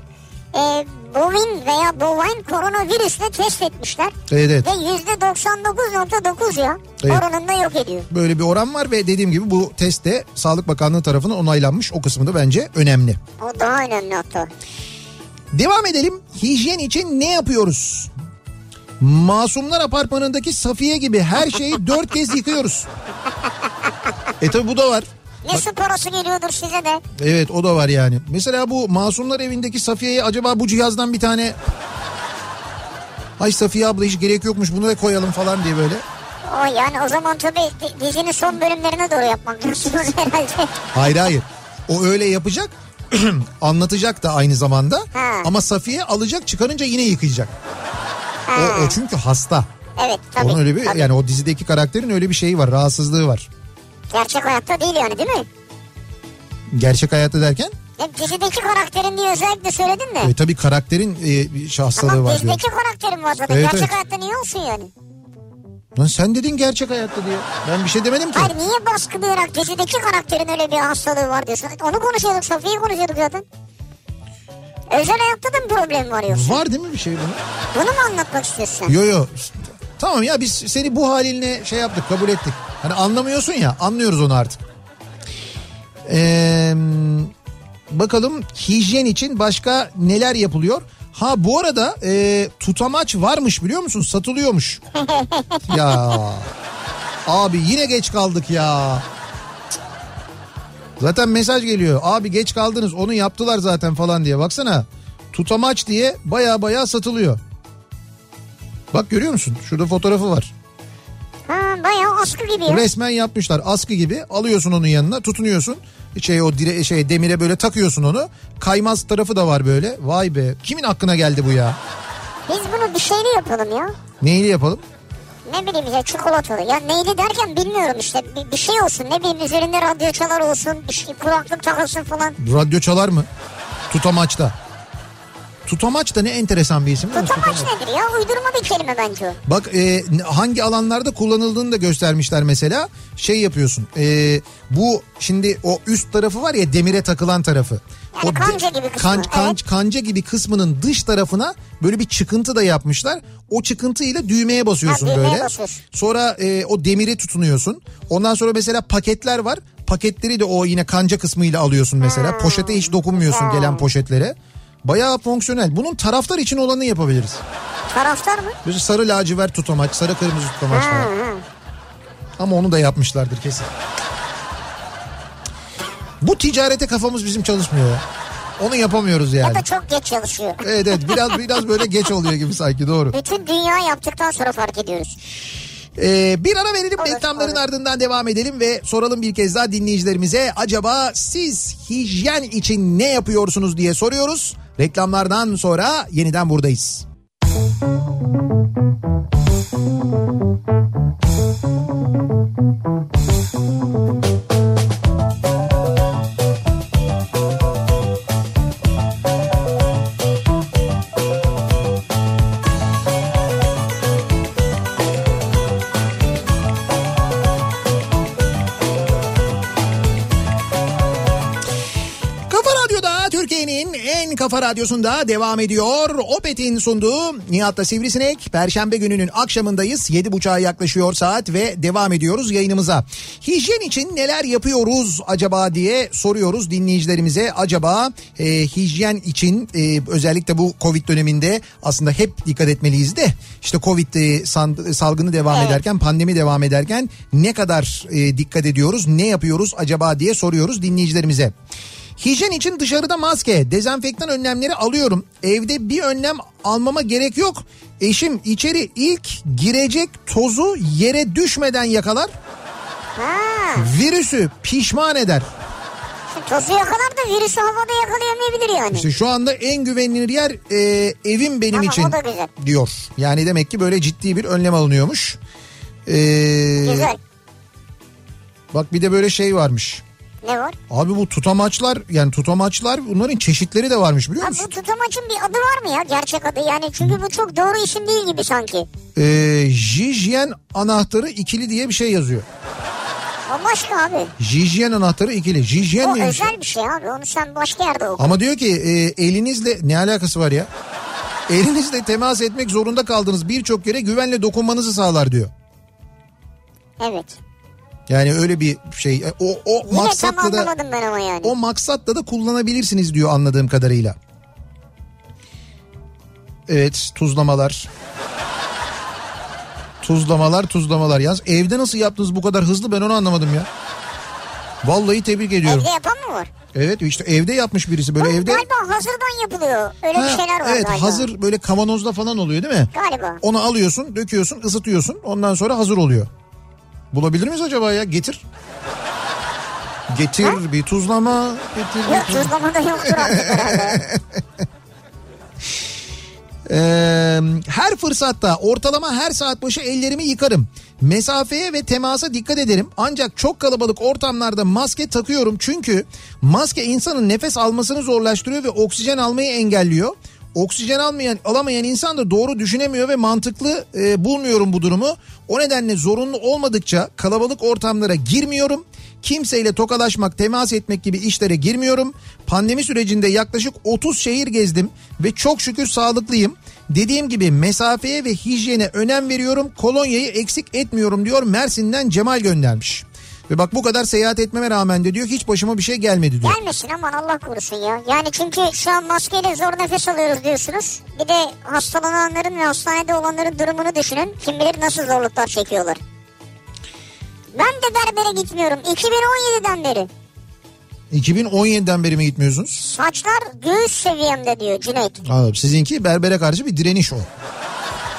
e, bovin veya bovine koronavirüsle test etmişler.
Evet evet.
Ve %99.9 ya
Evet.
oranında yok ediyor.
Böyle bir oran var ve dediğim gibi bu test de Sağlık Bakanlığı tarafından onaylanmış. O kısmı da bence önemli.
O daha önemli hatta.
Devam edelim. Hijyen için ne yapıyoruz? Masumlar Apartmanı'ndaki Safiye gibi her şeyi dört kez yıkıyoruz. E tabi bu da var.
Ne su parası geliyordur size de.
Evet o da var yani. Mesela bu Masumlar evindeki Safiye'ye acaba bu cihazdan bir tane... Ay Safiye abla hiç gerek yokmuş bunu da koyalım falan diye böyle.
O yani o zaman tabii di- dizinin son bölümlerine doğru yapmak diyorsunuz herhalde.
Hayır hayır. O öyle yapacak. anlatacak da aynı zamanda.
Ha.
Ama Safiye alacak çıkarınca yine yıkayacak.
Ha.
O, o çünkü hasta.
Evet tabii.
Onun öyle bir
tabii.
yani o dizideki karakterin öyle bir şeyi var, rahatsızlığı var.
Gerçek hayatta değil yani değil mi?
Gerçek hayatta derken
Hep dizideki karakterin diye özellikle söyledin de.
e, tabii karakterin e, bir hastalığı
Tamam
var diyor.
dizideki karakterin var zaten.
Evet,
Gerçek
evet.
hayatta niye olsun yani?
Lan sen dedin gerçek hayatta diye. Ben bir şey demedim ki.
Hayır niye baskılayarak dizideki karakterin öyle bir hastalığı var diyorsun. Onu konuşuyorduk Safiye'yi konuşuyorduk zaten. Özel hayatta da bir problem var yoksa.
Var değil mi bir şey bunun?
Bunu mu anlatmak istiyorsun?
Yo yo. Tamam ya biz seni bu haline şey yaptık kabul ettik. Hani anlamıyorsun ya anlıyoruz onu artık. Ee, bakalım hijyen için başka neler yapılıyor? Ha bu arada e, tutamaç varmış biliyor musun? Satılıyormuş. ya abi yine geç kaldık ya. Zaten mesaj geliyor. Abi geç kaldınız onu yaptılar zaten falan diye. Baksana tutamaç diye baya baya satılıyor. Bak görüyor musun? Şurada fotoğrafı var.
Ha bayağı askı gibi ya.
Resmen yapmışlar askı gibi. Alıyorsun onun yanına tutunuyorsun. Şey o dire, şey demire böyle takıyorsun onu. Kaymaz tarafı da var böyle. Vay be. Kimin aklına geldi bu ya?
Biz bunu bir şeyle yapalım ya.
Neyli yapalım?
Ne bileyim işte çikolatalı. Ya neydi derken bilmiyorum işte. Bir, bir şey olsun ne bileyim üzerinde radyo çalar olsun. Bir şey, kulaklık takılsın falan.
Radyo çalar mı? Tutamaçta. Tutamaç da ne enteresan bir isim.
Tutamaç
Tutamaç.
nedir ya? Uydurma bir kelime bence o.
Bak e, hangi alanlarda kullanıldığını da göstermişler mesela. Şey yapıyorsun. e, bu şimdi o üst tarafı var ya demire takılan tarafı.
Yani
o
kanca gibi kısmı,
kan- kan-
evet.
kanca gibi kısmının dış tarafına böyle bir çıkıntı da yapmışlar. O çıkıntıyla düğmeye basıyorsun
Ha, düğmeye
böyle.
basıyorsun.
Sonra e, o demiri tutunuyorsun. Ondan sonra mesela paketler var. Paketleri de o yine kanca kısmıyla alıyorsun mesela.
Hmm.
Poşete hiç dokunmuyorsun
Güzel.
gelen poşetlere. Bayağı fonksiyonel. Bunun taraftar için olanı yapabiliriz.
Taraftar mı?
Böyle sarı lacivert tutamaç, sarı kırmızı tutamaç
Ha,
var.
ha.
Ama onu da yapmışlardır kesin. Bu ticarete kafamız bizim çalışmıyor ya. Onu yapamıyoruz
Ya
yani.
da çok geç çalışıyor.
Evet evet biraz biraz böyle geç oluyor gibi sanki doğru.
Bütün dünya yaptıktan sonra fark ediyoruz.
Ee, bir ara verelim
Olur,
reklamların
olur.
ardından devam edelim ve soralım bir kez daha dinleyicilerimize acaba siz hijyen için ne yapıyorsunuz diye soruyoruz. Reklamlardan sonra yeniden buradayız. Kafa kafa Radyosu'nda devam ediyor. Opet'in sunduğu Nihat'ta Sivrisinek. Perşembe gününün akşamındayız. 7.30'a yaklaşıyor saat ve devam ediyoruz yayınımıza. Hijyen için neler yapıyoruz acaba diye soruyoruz dinleyicilerimize. Acaba e, hijyen için e, özellikle bu Covid döneminde aslında hep dikkat etmeliyiz de işte Covid e, san- salgını devam
Evet.
ederken pandemi devam ederken ne kadar e, dikkat ediyoruz ne yapıyoruz acaba diye soruyoruz dinleyicilerimize. Hijyen için dışarıda maske, dezenfektan önlemleri alıyorum. Evde bir önlem almama gerek yok. Eşim içeri ilk girecek tozu yere düşmeden yakalar.
Ha,
Virüsü pişman eder.
tozu yakalar da virüsü havada yakalayamayabilir yani.
İşte şu anda en güvenilir yer e, evim benim
Tamam,
için
o da güzel.
diyor. Yani demek ki böyle ciddi bir önlem alınıyormuş. Ee,
Güzel.
Bak bir de böyle şey varmış.
Ne var?
Abi bu tutamaçlar yani tutamaçlar bunların çeşitleri de varmış biliyor
Ha,
musun?
bu tutamaçın bir adı var mı ya? Gerçek adı yani çünkü bu çok doğru isim değil gibi sanki.
Ee, Jijyen anahtarı ikili diye bir şey yazıyor.
O başka abi.
Jijyen anahtarı ikili. Jijyen
O
neymiş?
özel bir şey abi. Onu sen başka yerde oku.
Ama diyor ki e, elinizle ne alakası var ya? Elinizle temas etmek zorunda kaldığınız birçok yere güvenle dokunmanızı sağlar diyor.
Evet.
Yani öyle bir şey. E, O, o
Yine
maksatla da
anlamadım ben ama yani.
o maksatla da kullanabilirsiniz diyor anladığım kadarıyla. Evet tuzlamalar. Tuzlamalar tuzlamalar. Yalnız evde nasıl yaptınız bu kadar hızlı ben onu anlamadım ya. Vallahi tebrik ediyorum.
Evde yapan mı var?
Evet işte evde yapmış birisi böyle
Bu
evde.
Galiba hazırdan yapılıyor. Öyle
Ha,
bir şeyler var
evet
galiba.
hazır böyle kavanozda falan oluyor değil mi?
Galiba.
Onu alıyorsun, döküyorsun, ısıtıyorsun. Ondan sonra hazır oluyor. Bulabilir miyiz acaba ya? Getir. Getir bir tuzlama. Getir bir
Yok
tuzlama.
tuzlamada yoktur artık herhalde.
Ee, her fırsatta ortalama her saat başı ellerimi yıkarım. Mesafeye ve temasa dikkat ederim. Ancak çok kalabalık ortamlarda maske takıyorum. Çünkü maske insanın nefes almasını zorlaştırıyor ve oksijen almayı engelliyor. Oksijen almayan alamayan insan da doğru düşünemiyor ve mantıklı e, bulmuyorum bu durumu. O nedenle zorunlu olmadıkça kalabalık ortamlara girmiyorum. Kimseyle tokalaşmak, temas etmek gibi işlere girmiyorum. Pandemi sürecinde yaklaşık 30 şehir gezdim ve çok şükür sağlıklıyım. Dediğim gibi mesafeye ve hijyene önem veriyorum. Kolonyayı eksik etmiyorum diyor Mersin'den Cemal göndermiş. Ve bak bu kadar seyahat etmeme rağmen de diyor hiç başıma bir şey gelmedi diyor.
Gelmesin aman Allah korusun ya. Yani çünkü şu an maskeyle zor nefes alıyoruz diyorsunuz. Bir de hastalananların ve hastanede olanların durumunu düşünün. Kim bilir nasıl zorluklar çekiyorlar. Ben de berbere gitmiyorum. 2017'den beri.
2017'den beri mi gitmiyorsunuz?
Saçlar göğüs seviyemde diyor Cüneyt.
Anladım. Sizinki berbere karşı bir direniş o.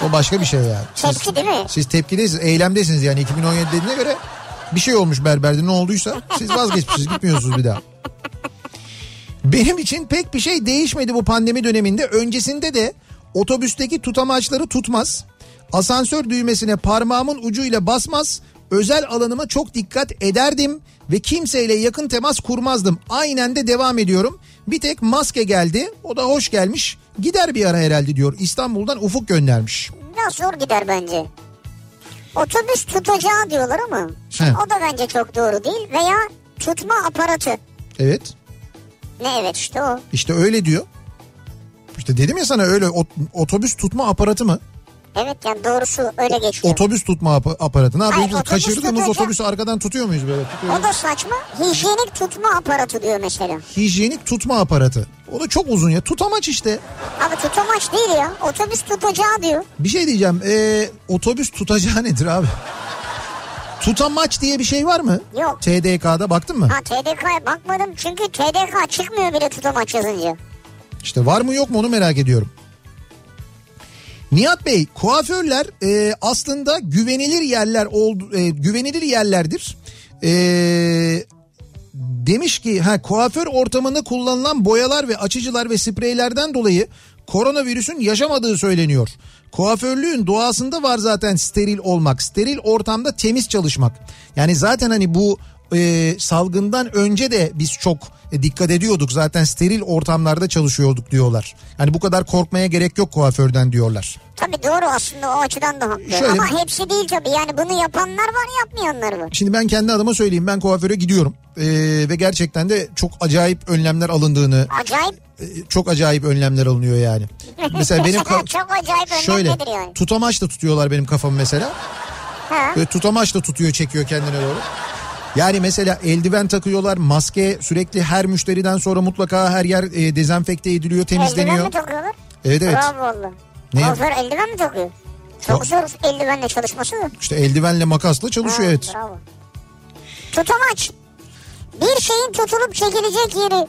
O başka bir şey yani. Siz,
Tepki değil mi?
siz tepkidesiniz, eylemdesiniz yani 2017 dediğine göre bir şey olmuş berberde ne olduysa siz vazgeçmişsiniz gitmiyorsunuz bir daha. Benim için pek bir şey değişmedi bu pandemi döneminde. Öncesinde de otobüsteki tutamaçları tutmaz. Asansör düğmesine parmağımın ucuyla basmaz. Özel alanıma çok dikkat ederdim ve kimseyle yakın temas kurmazdım. Aynen de devam ediyorum. Bir tek maske geldi. O da hoş gelmiş. Gider bir ara herhalde diyor. İstanbul'dan Ufuk göndermiş.
Biraz zor gider bence. Otobüs tutacağı diyorlar ama
He.
o da bence çok doğru değil. Veya tutma aparatı.
Evet.
Ne evet işte o.
İşte öyle diyor. İşte dedim ya sana öyle ot- otobüs tutma aparatı mı?
Evet yani doğrusu öyle geçiyor.
Otobüs tutma ap- aparatı. Ne yapıyoruz?
otobüs
Kaçırdığımız otobüsü arkadan tutuyor muyuz böyle? Tutuyoruz.
O da saçma. Hijyenik tutma aparatı diyor mesela.
Hijyenik tutma aparatı. O da çok uzun ya. Tutamaç işte.
Abi tutamaç değil ya. Otobüs tutacağı diyor.
Bir şey diyeceğim. Ee, otobüs tutacağı nedir abi? Tutamaç diye bir şey var mı?
Yok.
TDK'da baktın mı?
Ha TDK'ya bakmadım çünkü TDK çıkmıyor bile tutamaç yazınca.
İşte var mı yok mu onu merak ediyorum. Nihat Bey kuaförler e, aslında güvenilir yerler oldu e, güvenilir yerlerdir. E, demiş ki ha kuaför ortamında kullanılan boyalar ve açıcılar ve spreylerden dolayı koronavirüsün yaşamadığı söyleniyor. Kuaförlüğün doğasında var zaten steril olmak, steril ortamda temiz çalışmak. Yani zaten hani bu e, salgından önce de biz çok e, dikkat ediyorduk. Zaten steril ortamlarda çalışıyorduk diyorlar. Hani bu kadar korkmaya gerek yok kuaförden diyorlar.
Tabii doğru aslında o açıdan da haklı.
Şöyle-
Ama hepsi değil tabii yani bunu yapanlar var yapmayanlar var.
Şimdi ben kendi adıma söyleyeyim ben kuaföre gidiyorum Ee, ve gerçekten de çok acayip önlemler alındığını
Acayip.
e, çok acayip önlemler alınıyor yani. Mesela benim
Çok acayip önlem
şöyle
yani?
tutamaç da tutuyorlar benim kafamı mesela.
Ha.
Böyle tutamaç da tutuyor çekiyor kendine doğru. Yani mesela eldiven takıyorlar, maske sürekli her müşteriden sonra mutlaka her yer e, dezenfekte ediliyor,
Eldiven
temizleniyor.
mi takıyorlar?
Evet evet.
Bravo valla.
Ne?
Kuaför eldiven mi takıyor? Çok zor eldivenle çalışması.
İşte eldivenle makasla
Ha,
çalışıyor evet.
Bravo. Tutamaç. Bir şeyin tutulup çekilecek yeri.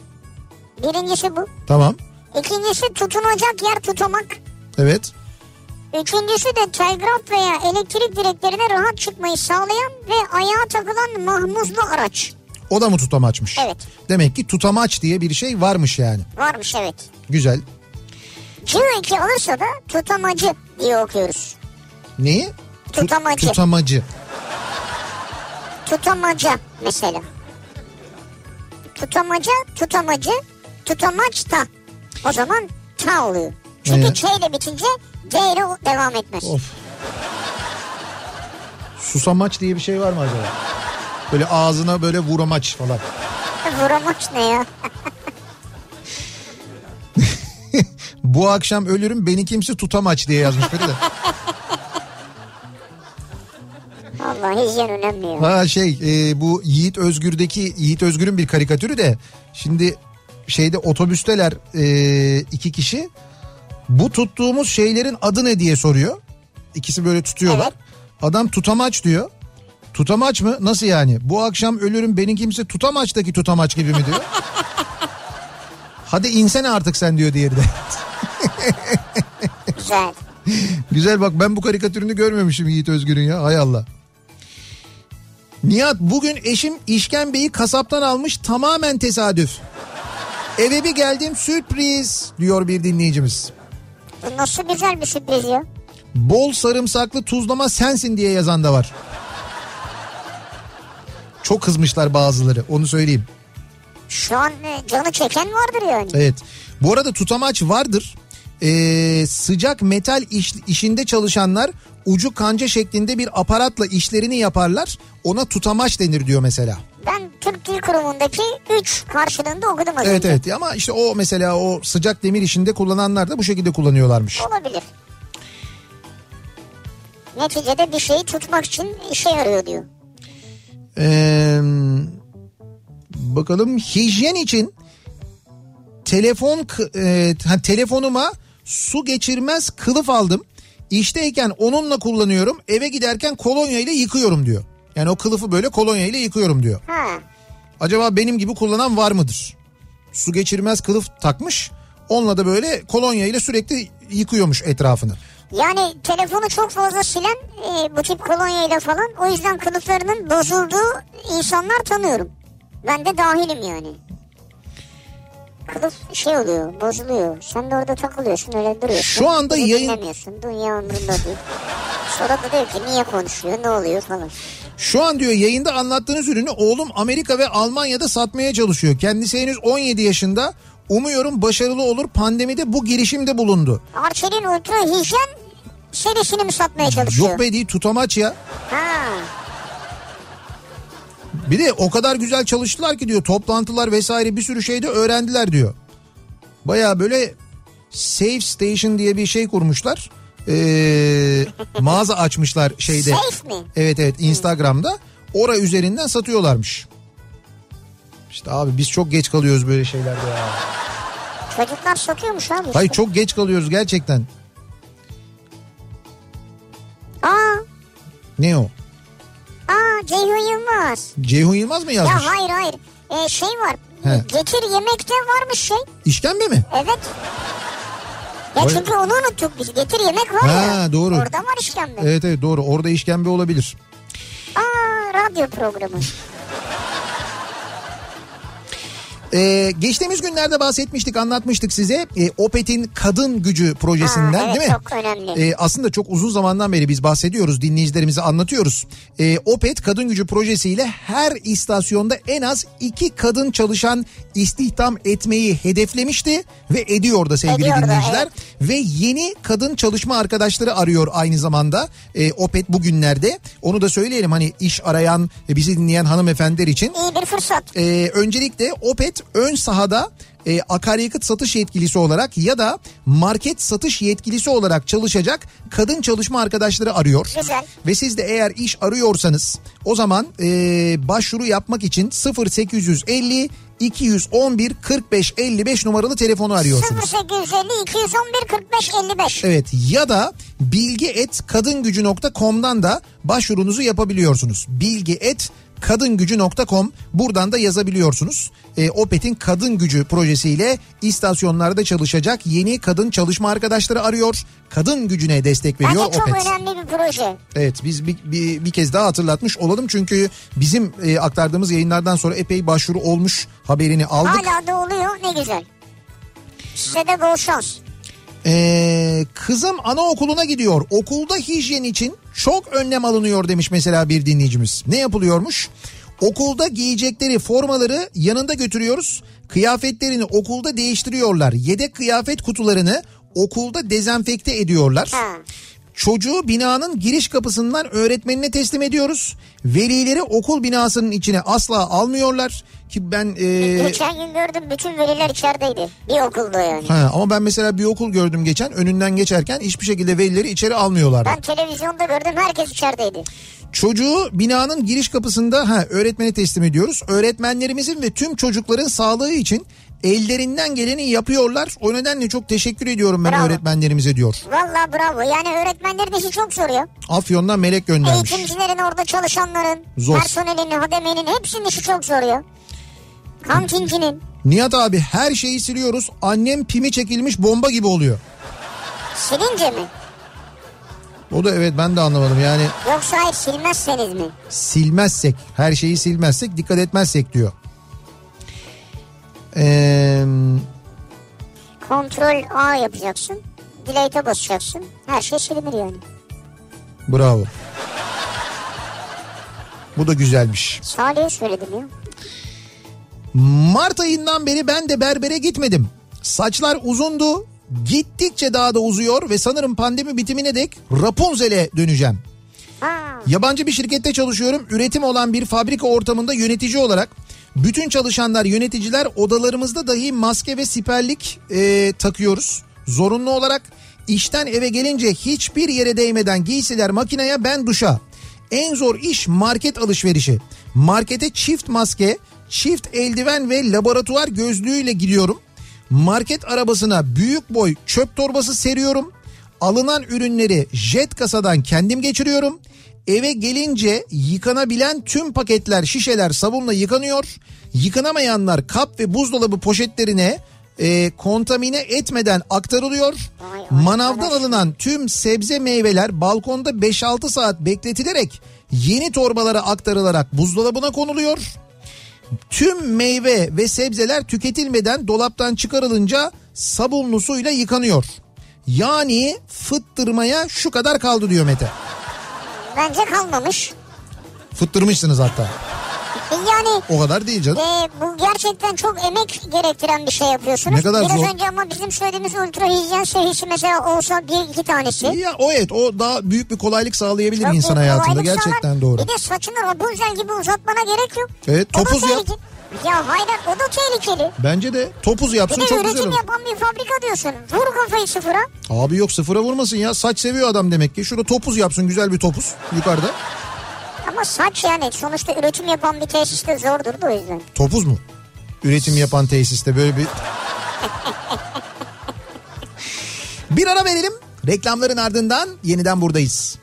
Birincisi bu.
Tamam.
İkincisi tutunacak yer tutamak.
Evet.
Üçüncüsü de telgraf veya elektrik direklerine rahat çıkmayı sağlayan ve ayağa takılan mahmuzlu araç.
O da mı tutamaçmış?
Evet.
Demek ki tutamaç diye bir şey varmış yani.
Varmış evet.
Güzel.
C2 alırsa da tutamacı diye okuyoruz.
Neyi? Tut-
Tutamacı.
tutamacı.
Tutamaca mesela. Tutamaca, tutamacı, tutamaç ta. O zaman ta oluyor. Çünkü
Evet.
Ç ile bitince C ile devam etmez.
Of. Susamaç diye bir şey var mı acaba? Böyle ağzına böyle vuramaç falan.
Vuramaç ne ya?
Bu akşam ölürüm beni kimse tutamaç diye yazmış biri de.
Allah hijyen önemli ya.
Ha şey e, bu Yiğit Özgür'deki Yiğit Özgür'ün bir karikatürü de şimdi şeyde otobüsteler e, iki kişi bu tuttuğumuz şeylerin adı ne diye soruyor. İkisi böyle tutuyorlar.
Evet.
Adam tutamaç diyor. Tutamaç mı? Nasıl yani? Bu akşam ölürüm beni kimse tutamaçtaki tutamaç gibi mi diyor. Hadi insene artık sen diyor diğeri de.
Güzel.
Güzel bak ben bu karikatürünü görmemişim Yiğit Özgür'ün ya hay Allah. Nihat bugün eşim işkembeyi kasaptan almış tamamen tesadüf. Eve bir geldim sürpriz diyor bir dinleyicimiz.
Nasıl güzel bir sürpriz ya.
Bol sarımsaklı tuzlama sensin diye yazan da var. Çok kızmışlar bazıları onu söyleyeyim.
Şu an e, canı çeken vardır yani.
Evet. Bu arada tutamaç vardır. Ee, sıcak metal iş- işinde çalışanlar ucu kanca şeklinde bir aparatla işlerini yaparlar. Ona tutamaç denir diyor mesela.
Ben Türk Dil Kurumu'ndaki 3 karşılığında okudum az
Evet
önce.
evet ama işte o mesela o sıcak demir işinde kullananlar da bu şekilde kullanıyorlarmış.
Olabilir. Neticede bir şeyi tutmak için işe yarıyor diyor.
Ee, bakalım hijyen için telefon e, ha, telefonuma su geçirmez kılıf aldım. İşteyken onunla kullanıyorum. Eve giderken kolonya ile yıkıyorum diyor. Yani o kılıfı böyle kolonya ile yıkıyorum diyor.
Ha.
Acaba benim gibi kullanan var mıdır? Su geçirmez kılıf takmış. Onunla da böyle kolonya ile sürekli yıkıyormuş etrafını.
Yani telefonu çok fazla silen e, bu tip kolonya ile falan o yüzden kılıflarının bozulduğu insanlar tanıyorum. Ben de dahilim yani. Kılıf şey oluyor bozuluyor. Sen de orada takılıyorsun öyle duruyorsun.
Şu anda
Bir de
yayın-
Dinlemiyorsun dünya umurunda değil. Sonra da diyor ki niye konuşuyor ne oluyor falan.
Şu an diyor yayında anlattığınız ürünü oğlum Amerika ve Almanya'da satmaya çalışıyor. Kendisi henüz 17 yaşında. Umuyorum başarılı olur. Pandemide bu girişimde bulundu.
Arçelik'in ultra hijyen serisini mi satmaya çalışıyor?
Yok be değil tutamaç ya.
Ha.
Bir de o kadar güzel çalıştılar ki diyor toplantılar vesaire bir sürü şeyde öğrendiler diyor. Baya böyle Safe Station diye bir şey kurmuşlar. Ee, mağaza açmışlar şeyde.
Safe mi?
Evet evet Instagram'da. Ora üzerinden satıyorlarmış. İşte abi biz çok geç kalıyoruz böyle şeylerde ya.
Çocuklar satıyormuş abi.
Hayır çok geç kalıyoruz gerçekten.
Aa,
Ne o?
Aa Ceyhun Yılmaz.
Ceyhun Yılmaz mı yazmış?
Ya hayır hayır. Ee, şey var.
He.
Getir yemekte varmış şey.
İşkembe mi?
Evet. Ya
Vay-
çünkü onu unuttuk biz. Getir yemek var ya.
Ha, doğru.
Orada var işkembe.
Evet evet doğru orada işkembe olabilir.
Aa radyo programı.
Ee, geçtiğimiz günlerde bahsetmiştik, anlatmıştık size. Ee, Opet'in kadın gücü projesinden
Ha, evet,
değil mi?
çok önemli.
Ee, aslında çok uzun zamandan beri biz bahsediyoruz, dinleyicilerimize anlatıyoruz. Ee, Opet kadın gücü projesiyle her istasyonda en az iki kadın çalışan istihdam etmeyi hedeflemişti ve ediyor da sevgili
Ediyor da,
dinleyiciler. Ve yeni kadın çalışma arkadaşları arıyor aynı zamanda ee, Opet bugünlerde. Onu da söyleyelim hani iş arayan, e, bizi dinleyen hanımefendiler için.
İyi bir fırsat.
Ee, öncelikle Opet ön sahada e, akaryakıt satış yetkilisi olarak ya da market satış yetkilisi olarak çalışacak kadın çalışma arkadaşları arıyor.
Güzel.
Ve siz de eğer iş arıyorsanız o zaman e, başvuru yapmak için 0850 211 45 55 numaralı telefonu arıyorsunuz.
0850 211 45 55.
Evet ya da bilgi.kadingücü.com'dan da başvurunuzu yapabiliyorsunuz. bilgi.kadingücü.com buradan da yazabiliyorsunuz. E, Opet'in kadın gücü projesiyle istasyonlarda çalışacak yeni kadın çalışma arkadaşları arıyor. Kadın gücüne destek veriyor
Bence çok
Opet.
önemli bir proje.
Evet biz bir, bir, bir kez daha hatırlatmış olalım çünkü bizim e, aktardığımız yayınlardan sonra epey başvuru olmuş haberini aldık.
Hala da oluyor ne güzel. Size de bol şans.
Ee, kızım anaokuluna gidiyor. Okulda hijyen için çok önlem alınıyor demiş mesela bir dinleyicimiz. Ne yapılıyormuş? Okulda giyecekleri formaları yanında götürüyoruz. Kıyafetlerini okulda değiştiriyorlar. Yedek kıyafet kutularını okulda dezenfekte ediyorlar.
Ha.
Çocuğu binanın giriş kapısından öğretmenine teslim ediyoruz. Velileri okul binasının içine asla almıyorlar. Ki ben... e,
Geçen gün gördüm bütün veliler içerideydi. Bir okulda yani.
Ha, ama ben mesela bir okul gördüm geçen önünden geçerken hiçbir şekilde velileri içeri almıyorlardı.
Ben televizyonda gördüm herkes içerideydi.
Çocuğu binanın giriş kapısında ha, öğretmene teslim ediyoruz. Öğretmenlerimizin ve tüm çocukların sağlığı için ellerinden geleni yapıyorlar. O nedenle çok teşekkür ediyorum ben
Bravo.
öğretmenlerimize diyor.
Valla bravo yani öğretmenlerin işi çok zor ya.
Afyon'dan melek göndermiş.
Eğitimcilerin orada çalışanların,
Zor.
personelin, hademenin hepsinin işi çok zor ya. Kantincinin.
Nihat abi her şeyi siliyoruz. Annem pimi çekilmiş bomba gibi oluyor.
Silince mi?
O da evet ben de anlamadım yani
Yoksa hayır silmezseniz mi?
silmezsek her şeyi silmezsek dikkat etmezsek diyor. Eee...
Kontrol A yapacaksın. Delete'e basacaksın. Her şey silinir yani.
Bravo. Bu da güzelmiş.
Salih'e söyledim ya.
Mart ayından beri ben de berbere gitmedim. Saçlar uzundu. Gittikçe daha da uzuyor ve sanırım pandemi bitimine dek Rapunzel'e döneceğim.
Ha.
Yabancı bir şirkette çalışıyorum. Üretim olan bir fabrika ortamında yönetici olarak bütün çalışanlar, yöneticiler odalarımızda dahi maske ve siperlik e, takıyoruz. Zorunlu olarak işten eve gelince hiçbir yere değmeden giysiler makineye ben duşa. En zor iş market alışverişi. Markete çift maske, çift eldiven ve laboratuvar gözlüğüyle gidiyorum. Market arabasına büyük boy çöp torbası seriyorum. Alınan ürünleri jet kasadan kendim geçiriyorum. Eve gelince yıkanabilen tüm paketler, şişeler sabunla yıkanıyor. Yıkanamayanlar kap ve buzdolabı poşetlerine e, kontamine etmeden aktarılıyor. Manavdan alınan tüm sebze meyveler balkonda 5-6 saat bekletilerek yeni torbalara aktarılarak buzdolabına konuluyor. Tüm meyve ve sebzeler tüketilmeden dolaptan çıkarılınca sabunlu suyla yıkanıyor. Yani fıttırmaya şu kadar kaldı diyor Mete.
Bence kalmamış.
Fıttırmışsınız hatta.
Yani
O kadar değil canım.
e, bu gerçekten çok emek gerektiren bir şey yapıyorsunuz.
Ne kadar
Biraz
zor.
önce ama bizim söylediğimiz ultra hijyen serisi mesela olsa bir iki tanesi.
Ya o evet o daha büyük bir kolaylık sağlayabilir
Çok
insan hayatında gerçekten
sağlar.
doğru.
Bir de saçını Rapunzel gibi uzatmana gerek yok.
Evet, topuz yap.
tehlikeli. Ya hayır o da tehlikeli.
Bence de topuz
Bir
yapsın
de
çok güzel
üretim
olur.
yapan bir fabrika diyorsun. Vur kafayı sıfıra.
Abi yok sıfıra vurmasın ya saç seviyor adam demek ki. Şurada topuz yapsın güzel bir topuz yukarıda.
Ama saç yani sonuçta üretim yapan bir tesiste zordur da o yüzden.
Topuz mu? Üretim yapan tesiste böyle bir... bir ara verelim. Reklamların ardından yeniden buradayız.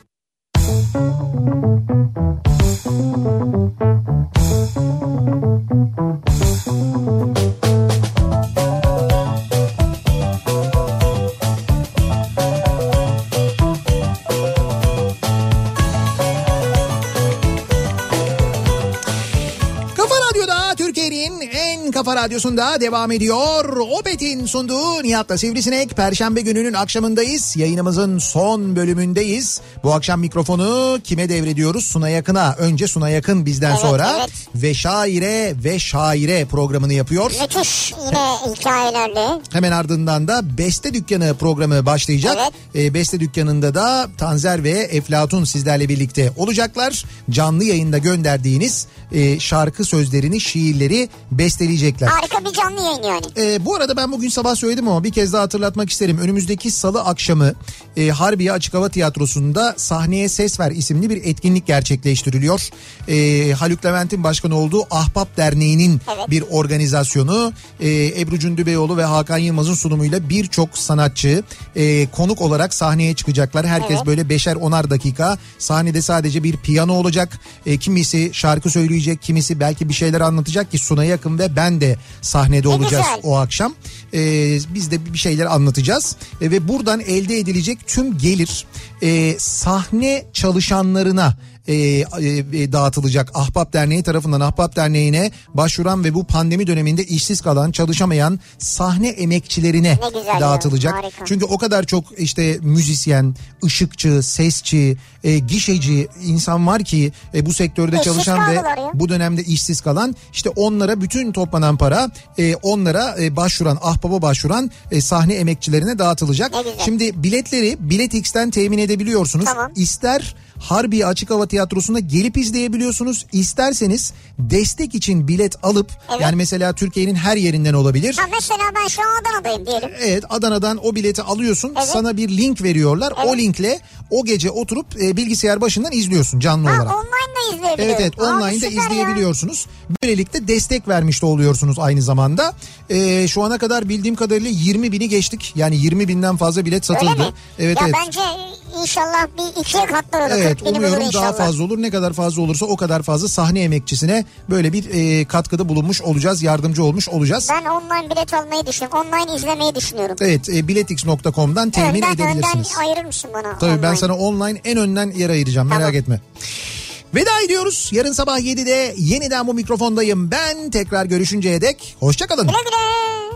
Kafa Radyosu'nda devam ediyor. Opet'in sunduğu Nihat'la Sivrisinek. Perşembe gününün akşamındayız. Yayınımızın son bölümündeyiz. Bu akşam mikrofonu kime devrediyoruz? Suna Yakın'a. Önce Suna Yakın bizden
Evet,
sonra
evet.
ve şaire ve şaire programını yapıyor.
Müthiş yine hikayelerle.
Hemen ardından da Beste Dükkanı programı başlayacak.
Evet.
Ee, Beste Dükkanı'nda da Tanzer ve Eflatun sizlerle birlikte olacaklar. Canlı yayında gönderdiğiniz e, şarkı sözlerini, şiirleri besteleyecekler.
Harika bir canlı yayın yani.
Ee, bu arada ben bugün sabah söyledim ama bir kez daha hatırlatmak isterim. Önümüzdeki salı akşamı e, Harbiye Açık Hava Tiyatrosu'nda Sahneye Ses Ver isimli bir etkinlik gerçekleştiriliyor. E, Haluk Levent'in başkanı olduğu Ahbap Derneği'nin
Evet.
bir organizasyonu. E, Ebru Cündübeyoğlu ve Hakan Yılmaz'ın sunumuyla birçok sanatçı e, konuk olarak sahneye çıkacaklar. Herkes
Evet.
böyle beşer onar dakika sahnede sadece bir piyano olacak. E, kimisi şarkı söyleyecek, kimisi belki bir şeyler anlatacak ki Suna Yakın ve ben de sahnede
Ne
olacağız
güzel.
o akşam. E, biz de bir şeyler anlatacağız E, ve buradan elde edilecek tüm gelir e, sahne çalışanlarına e, e, e, dağıtılacak. Ahbap Derneği tarafından Ahbap Derneği'ne başvuran ve bu pandemi döneminde işsiz kalan, çalışamayan sahne emekçilerine
ya,
dağıtılacak.
harika.
Çünkü o kadar çok işte müzisyen, ışıkçı, sesçi, e, gişeci insan var ki e, bu sektörde
İşsiz
çalışan ve
ya.
bu dönemde işsiz kalan işte onlara bütün toplanan para e, onlara e, başvuran ahbaba başvuran e, sahne emekçilerine dağıtılacak. Şimdi biletleri Bilet X'ten temin edebiliyorsunuz.
Tamam.
İster Harbiye Açık Hava Tiyatrosu'nda gelip izleyebiliyorsunuz. İsterseniz destek için bilet alıp
Evet.
yani mesela Türkiye'nin her yerinden olabilir.
Ha mesela ben şu an Adana'dayım diyelim.
Evet Adana'dan o bileti alıyorsun.
Evet.
Sana bir link veriyorlar. O
Evet.
linkle o gece oturup e, bilgisayar başından izliyorsun canlı
Ha
olarak.
online da izleyebiliyorum.
Evet evet online'da
süper ya.
izleyebiliyorsunuz. Böylelikle destek vermiş de oluyorsunuz aynı zamanda. Ee, şu ana kadar bildiğim kadarıyla 20 bini geçtik. Yani 20 binden fazla bilet satıldı.
mi?
Evet
ya
evet.
bence inşallah bir ikiye katlar olur.
Evet
40 bini bulur
umuyorum daha fazla olur. Ne kadar fazla olursa o kadar fazla sahne emekçisine böyle bir e, katkıda bulunmuş olacağız. Yardımcı olmuş olacağız.
Ben online bilet almayı düşünüyorum. Online izlemeyi düşünüyorum.
Evet e, biletix.com'dan temin
önden,
edebilirsiniz.
önden ayırır mısın bana?
Tabii ben
online?
sana online en önden yer ayıracağım merak
Tamam.
etme. Veda ediyoruz. Yarın sabah 7'de yeniden bu mikrofondayım. Ben tekrar görüşünceye dek hoşçakalın.
Güle güle.